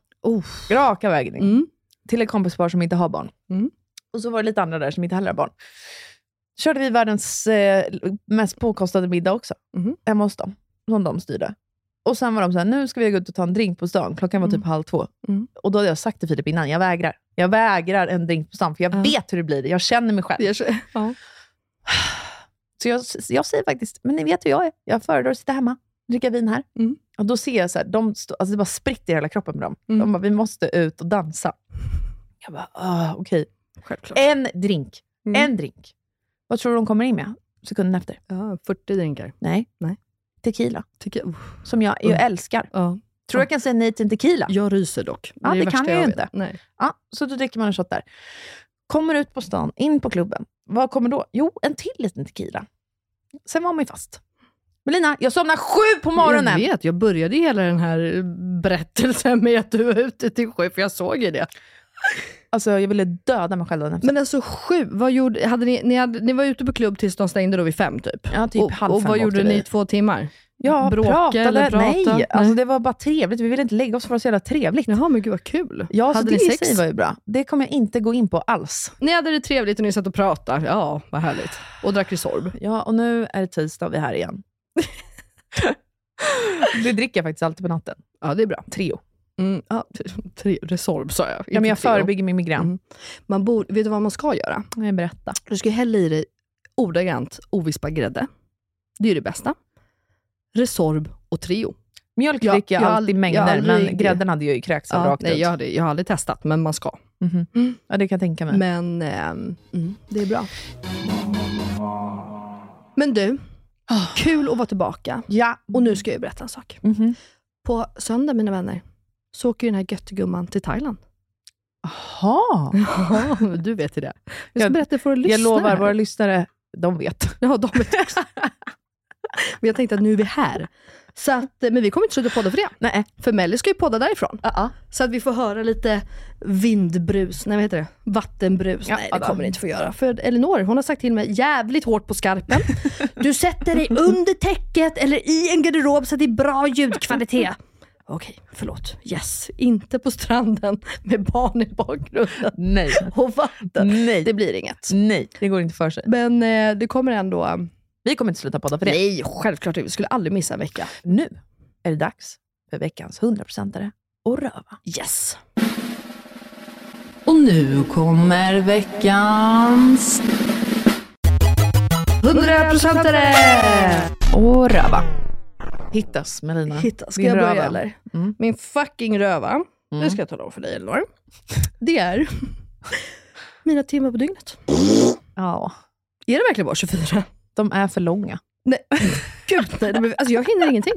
Raka vägen in. Mm. Till ett kompispar som inte har barn. Mm. Och så var det lite andra där som inte heller har barn. Körde vi världens eh, mest påkostade middag också, hemma hos dem, som de styrde. Och sen var de så här, nu ska vi gå ut och ta en drink på stan. Klockan var typ halv två. Mm. Och då hade jag sagt till Filip innan, jag vägrar. Jag vägrar en drink på stan, för jag Ja. vet hur det blir. Jag känner mig själv. Ja. Så jag, jag säger faktiskt, men ni vet hur jag är. Jag föredrar att sitta hemma, dricka vin här. Mm. Och då ser jag så här, de stå, alltså det bara spritter i hela kroppen med dem. Mm. De bara, vi måste ut och dansa. Jag bara, ah, okej. Självklart. En drink. Mm. En drink. Vad tror du de kommer in med sekunden efter? Ja, 40 drinkar. Nej. Nej. Tequila. Tycker jag. Som jag ju Mm. älskar. Ja. Tror jag kan säga nej till en tequila? Jag ryser dock. Ja, är det värsta kan jag ju vet. inte. Nej. Ja, så då dricker man en shot där. Kommer ut på stan, in på klubben. Vad kommer då? Jo, en till liten tequila. Sen var man ju fast. Melina, jag somnade sju på morgonen. Jag vet, jag började hela den här berättelsen med att du var ute till sju, för jag såg ju det. Alltså, jag ville döda mig själv den. Men alltså sju, vad gjorde, hade ni, ni, hade, ni var ute på klubb tills de stängde då vid fem typ? Ja, typ och, halv och fem vad gjorde ni i två timmar? Ja, Bråka pratade. eller prata? Nej, Nej. alltså det var bara trevligt. Vi ville inte lägga oss för att det var så jävla trevligt. Jaha, men gud vad kul. Ja, så hade det ni i sex? sig var ju bra. Det kommer jag inte gå in på alls. Ni hade det trevligt och ni satt och pratade. Ja, vad härligt. Och drack Resorb. Ja, och nu är det tisdag och vi är här igen. *laughs* det dricker jag faktiskt alltid på natten. Ja, det är bra. Treo. Mm, ja, *laughs* tre, Resorb sa jag. Ja, men jag förebygger min migrän. Mm. Man borde, vet du vad man ska göra? Nej, berätta. Du ska hälla i dig ordagrant ovispad grädde. Det är det bästa. Resorb och Treo. Mjölk dricker jag jag alltid mängder, jag aldrig- men grädden hade jag ju kräkts av Ja, rakt nej, ut. jag, hade, jag har aldrig testat, men man ska. Mhm. Mm. Ja, det kan jag tänka mig. Men mm, det är bra. Men du, kul att vara tillbaka. Ja. Och nu ska jag berätta en sak. Mhm. På söndag, mina vänner, så åker ju den här göttegumman till Thailand. Jaha. *laughs* Ja, du vet ju det. Jag ska Jag- berätta för lyssnare. Jag lovar, våra lyssnare, de vet. *laughs* Ja, de vet också. Men jag tänkte att nu är vi här. Så att, men vi kommer inte sluta podda för det. Nej. För Melly ska ju podda därifrån. Uh-uh. Så att vi får höra lite vindbrus, nej vad heter det? Vattenbrus. Ja, nej det kommer ni inte få göra. För Elinor hon har sagt till mig jävligt hårt på skarpen. *laughs* Du sätter dig under täcket eller i en garderob så att det är bra ljudkvalitet. Okej, förlåt. Yes, inte på stranden med barn i bakgrunden Nej. och vatten. Nej. Det blir inget. Nej, det går inte för sig. Men eh, det kommer ändå... Vi kommer inte sluta podda för det. Nej, självklart inte. Vi skulle aldrig missa en vecka. Nu är det dags för veckans 100%are och röva. Yes! Och nu kommer veckans... 100%are! Och röva. Hittas Melina. Hitta, ska Din jag börja röva. eller? Mm. Min fucking röva, Mm. det ska jag tala om för dig Elinor. Det är *laughs* mina timmar på dygnet. Ja, Är det verkligen bara 24? de är för långa. Nej, gud nej. Alltså jag hinner ingenting.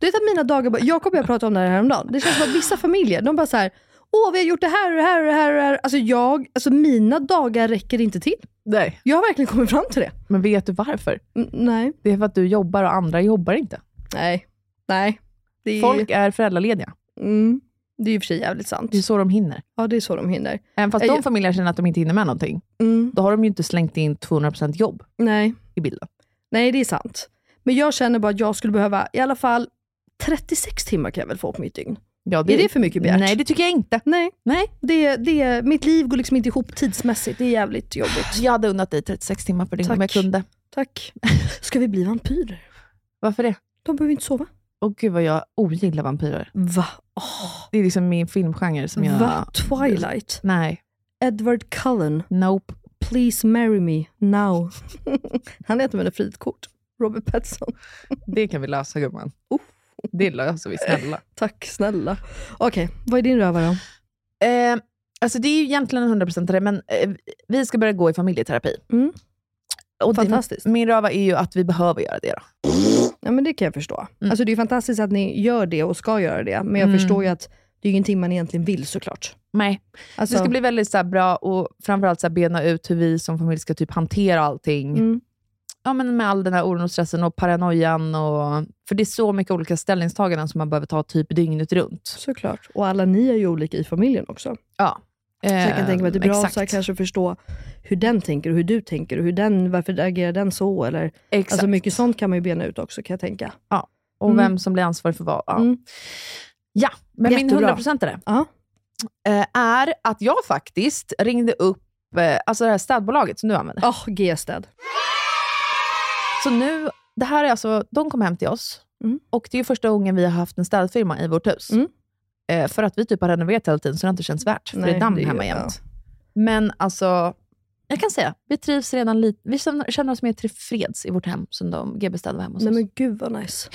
Du vet att mina dagar, bara- Jakob och jag pratade om det här häromdagen. Det känns som att vissa familjer, de bara så här, åh vi har gjort det här och det här och det här. Och det här. Alltså, jag, alltså mina dagar räcker inte till. Nej. Jag har verkligen kommit fram till det. Men vet du varför? Mm, nej, Det är för att du jobbar och andra jobbar inte. Nej, nej. Det är, Folk är föräldralediga. mm, det är ju för sig jävligt sant. Det är så de hinner. Ja, det är så de hinner. Även fast de familjerna känner att de inte hinner med någonting, Mm, då har de ju inte slängt in 200% jobb nej. i bilden. Nej, det är sant. Men jag känner bara att jag skulle behöva i alla fall 36 timmar kan jag väl få på mitt dygn. Ja, Är det för mycket begärt? Nej, det tycker jag inte. Nej, Nej. det, det, mitt liv går liksom inte ihop tidsmässigt. Det är jävligt jobbigt. Jag hade unnat dig 36 timmar per dygn om jag kunde. Tack. Ska vi bli vampyrer? Varför det? De behöver inte sova. Åh gud vad jag ogillar vampyrer. Va? Åh, Det är liksom min filmgenre som jag... Va? Twilight? Nej. Edward Cullen. Nope. Please marry me now. *laughs* Han heter med ett fritkort. Robert Pattinson. *laughs* Det kan vi lösa gumman. Oh. Det löser vi, snälla. *laughs* Tack snälla. Okej, vad är din röva då? Eh, alltså det är ju egentligen en 100% det, men eh, vi ska börja gå i familjeterapi. Mm. Och Fantastiskt. min röva är ju att vi behöver göra det. Då. Ja, men det kan jag förstå. Mm. Alltså, det är fantastiskt att ni gör det och ska göra det, men jag Mm. förstår ju att det är ingenting man egentligen vill såklart. Nej. Alltså, Det ska bli väldigt så bra och framförallt så bena ut hur vi som familj ska typ hantera allting. mm, Ja, men med all den här oron och stressen och paranoian. Och, för det är så mycket olika ställningstaganden som man behöver ta typ dygnet runt. såklart. Och alla ni är ju olika i familjen också. Ja. Så jag kan tänka mig att det är bra exakt. här, kanske att förstå hur den tänker och hur du tänker och hur den, varför agerar den så? Eller, Exakt. alltså mycket sånt kan man ju bena ut också kan jag tänka. och Mm. vem som blir ansvarig för vad. Ja, Mm. ja men min Jättebra. 100% är det. Ja. eh, är att jag faktiskt ringde upp eh, alltså det här städbolaget som du använder. Åh, G-städ. Så nu, det här är alltså, de kom hem till oss Mm. och det är första gången vi har haft en städfirma i vårt hus. Mm. Eh, för att vi typ har renoverat hela tiden så det har inte känts värt. För Nej, det är damm hemma jämt. Men alltså, jag kan säga, vi trivs redan lite. Vi känner, oss mer tillfreds i vårt hem som de var hemma hos Nej oss. men gud vad nice.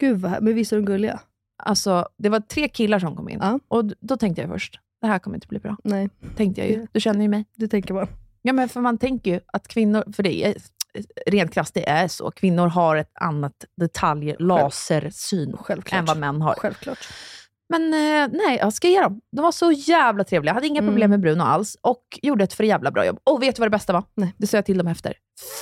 Gud vad. Men visst är de gulliga? Alltså, det var tre killar som kom in Ja. och då tänkte jag först, det här kommer inte bli bra. Nej, Tänkte jag ju. Du känner ju mig. det tänker man. Ja, men för man tänker ju att kvinnor, för det är rent krasst, det är så. Kvinnor har ett annat detalj, lasersyn, Självklart. än vad män har. Självklart. Men eh, nej, jag ska ge dem. De var så jävla trevliga. Jag hade inga Mm. problem med Bruno alls och gjorde ett för jävla bra jobb. Och vet du vad det bästa var? Nej. Det sa jag till dem efter.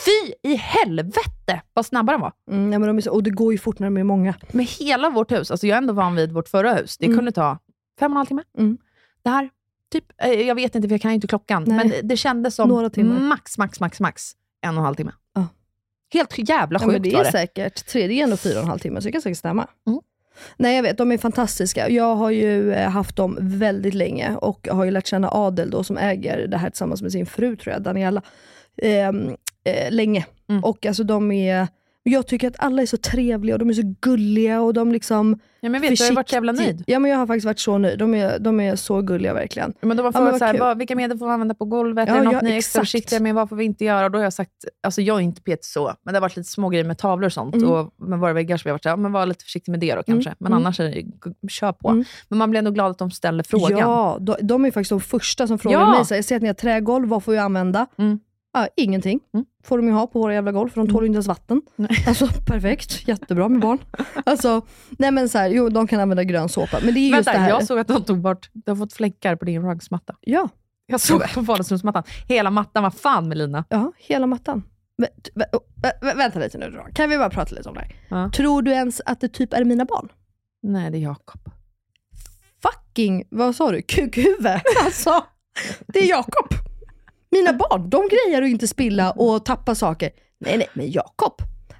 Fy i helvete vad snabba de var. Mm, ja, men de är så, och det går ju fort när de är många. Med hela vårt hus, alltså jag är ändå van vid vårt förra hus, det Mm. kunde ta fem och en halv timme. Mm. Det här, typ, eh, jag vet inte för jag kan ju inte klockan, Nej. men det- kändes som Några timmar. max, max, max, max en och en halv timme. Ja. Helt jävla Ja, sjukt men det var är det. säkert, tredje är ändå fyra och en halv timme, så det kan säkert stämma. Mm. Nej jag vet, de är fantastiska. Jag har ju eh, haft dem väldigt länge och har ju lärt känna Adel då, som äger det här tillsammans med sin fru, tror jag, Daniela, ehm, eh, länge. Mm. Och alltså de är, jag tycker att alla är så trevliga och de är så gulliga och de liksom Ja, men vet, du har ju varit så jävla nöjd. Ja men jag har faktiskt varit så nöjd. De är, de är så gulliga verkligen. Men de har Ja, men frågat vad så här, vad, vilka medel får vi använda på golvet? Ja, är det något ja, ni är extra försiktiga med? Vad får vi inte göra? Och då har jag sagt, alltså jag är inte petig så, men det har varit lite små grejer med tavlor och sånt. Mm. Och med våra väggar så vi har varit så här, ja, men var lite försiktig med det då kanske. Men Mm. annars är det, kör på. Mm. Men man blir ändå glad att de ställer frågan. Ja, de, de är faktiskt de första som frågar Ja. mig. Så här, jag ser att ni har trägolv, vad får vi använda? Mm. Ja, ingenting. Mm. får de ju ha på våra jävla golv, för de tål ju inte ens vatten. Alltså perfekt, jättebra med barn. *laughs* Alltså, nej men så här, jo de kan använda grön såpa. Men det är just Vänta, det här. jag såg att de tog bort, du har fått fläckar på din rugsmatta. Ja, Jag såg på vardagsrumsmattan. Hela mattan, vad fan Melina? ja, hela mattan. Vä- vä- vä- vänta lite nu då. Kan vi bara prata lite om det här? Ja. Tror du ens att det typ är mina barn? Nej, det är Jakob. Fucking, vad sa du? Kukhuvud? *laughs* Alltså, det är Jakob. Mina barn, de grejer att inte spilla och tappa saker. Nej, nej, men Jakob,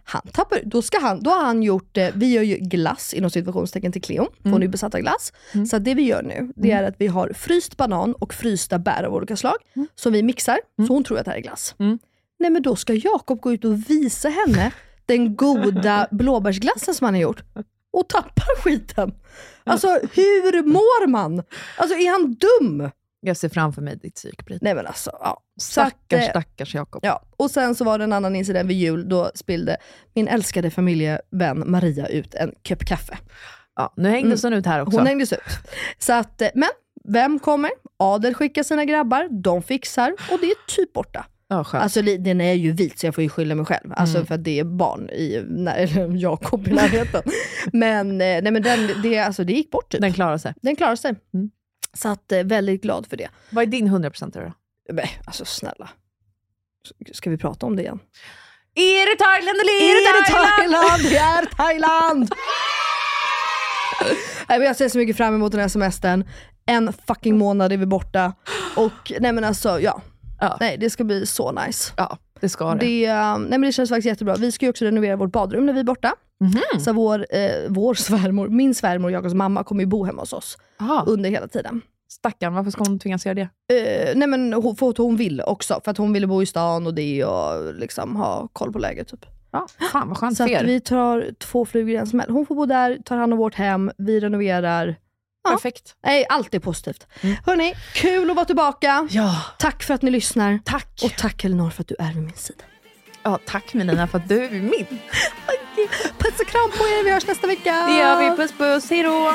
han tappar, då, ska han, då har han gjort, eh, vi gör ju glass inom situationstecken till Cleo, för hon är ju besatt av glass. Så att det vi gör nu, det är att vi har fryst banan och frysta bär av olika slag, som vi mixar, så hon tror att det här är glass. Mm. Nej men då ska Jakob gå ut och visa henne den goda *laughs* blåbärsglassen som han har gjort. Och tappar skiten. Alltså hur mår man? Alltså är han dum? Jag ser framför mig ditt psykbryt. Nej men alltså, ja. Så att, Stackars, eh, stackars Jakob. Ja, och sen så var det en annan incident vid jul, då spillde min älskade familjevän Maria ut en kopp kaffe. Ja, nu hängdes hon ut här också. Hon hängdes ut. Så att, eh, men vem kommer? Adel skickar sina grabbar, de fixar och det är typ borta. ja, skönt. Alltså den är ju vit så jag får ju skylla mig själv. Alltså för att det är barn i, när, *laughs* eller Jakob i närheten. men, eh, nej, men den, det, alltså, det gick bort typ. Den klarar sig. Den klarar sig. Mm. Så att, eh, väldigt glad för det. Vad är din 100% då? Men, alltså snälla. Ska vi prata om det igen? Är det Thailand eller Är det Thailand? Det är *laughs* Thailand! Nej, men jag ser så mycket fram emot den här semestern. En fucking månad är vi borta. Och nej men alltså, ja. Ja. Nej, det ska bli så nice. Ja, det ska det. Det, eh, nej men det känns faktiskt jättebra. Vi ska ju också renovera vårt badrum när vi är borta. Mhm. Så vår, eh, vår *laughs* svärmor, min svärmor och Jakobs mamma kommer ju bo hemma hos oss Aha. under hela tiden. Stackarn, varför ska hon tvingas göra det? Eh, nej men hon, för att hon vill också, för att hon ville bo i stan och det och liksom ha koll på läget. Typ. Ja, fan vad skönt Så att vi tar två flugor i en smäll. Hon får bo där, tar hand om vårt hem, vi renoverar. ja. Perfekt. Nej, allt är positivt. Hörni, kul att vara tillbaka. Ja, Tack för att ni lyssnar. tack. Och tack Elinor för att du är vid min sida. Ja, tack Melina för att du är min. Puss och kram på er, vi hörs nästa vecka. Det gör vi. Puss puss, hejdå.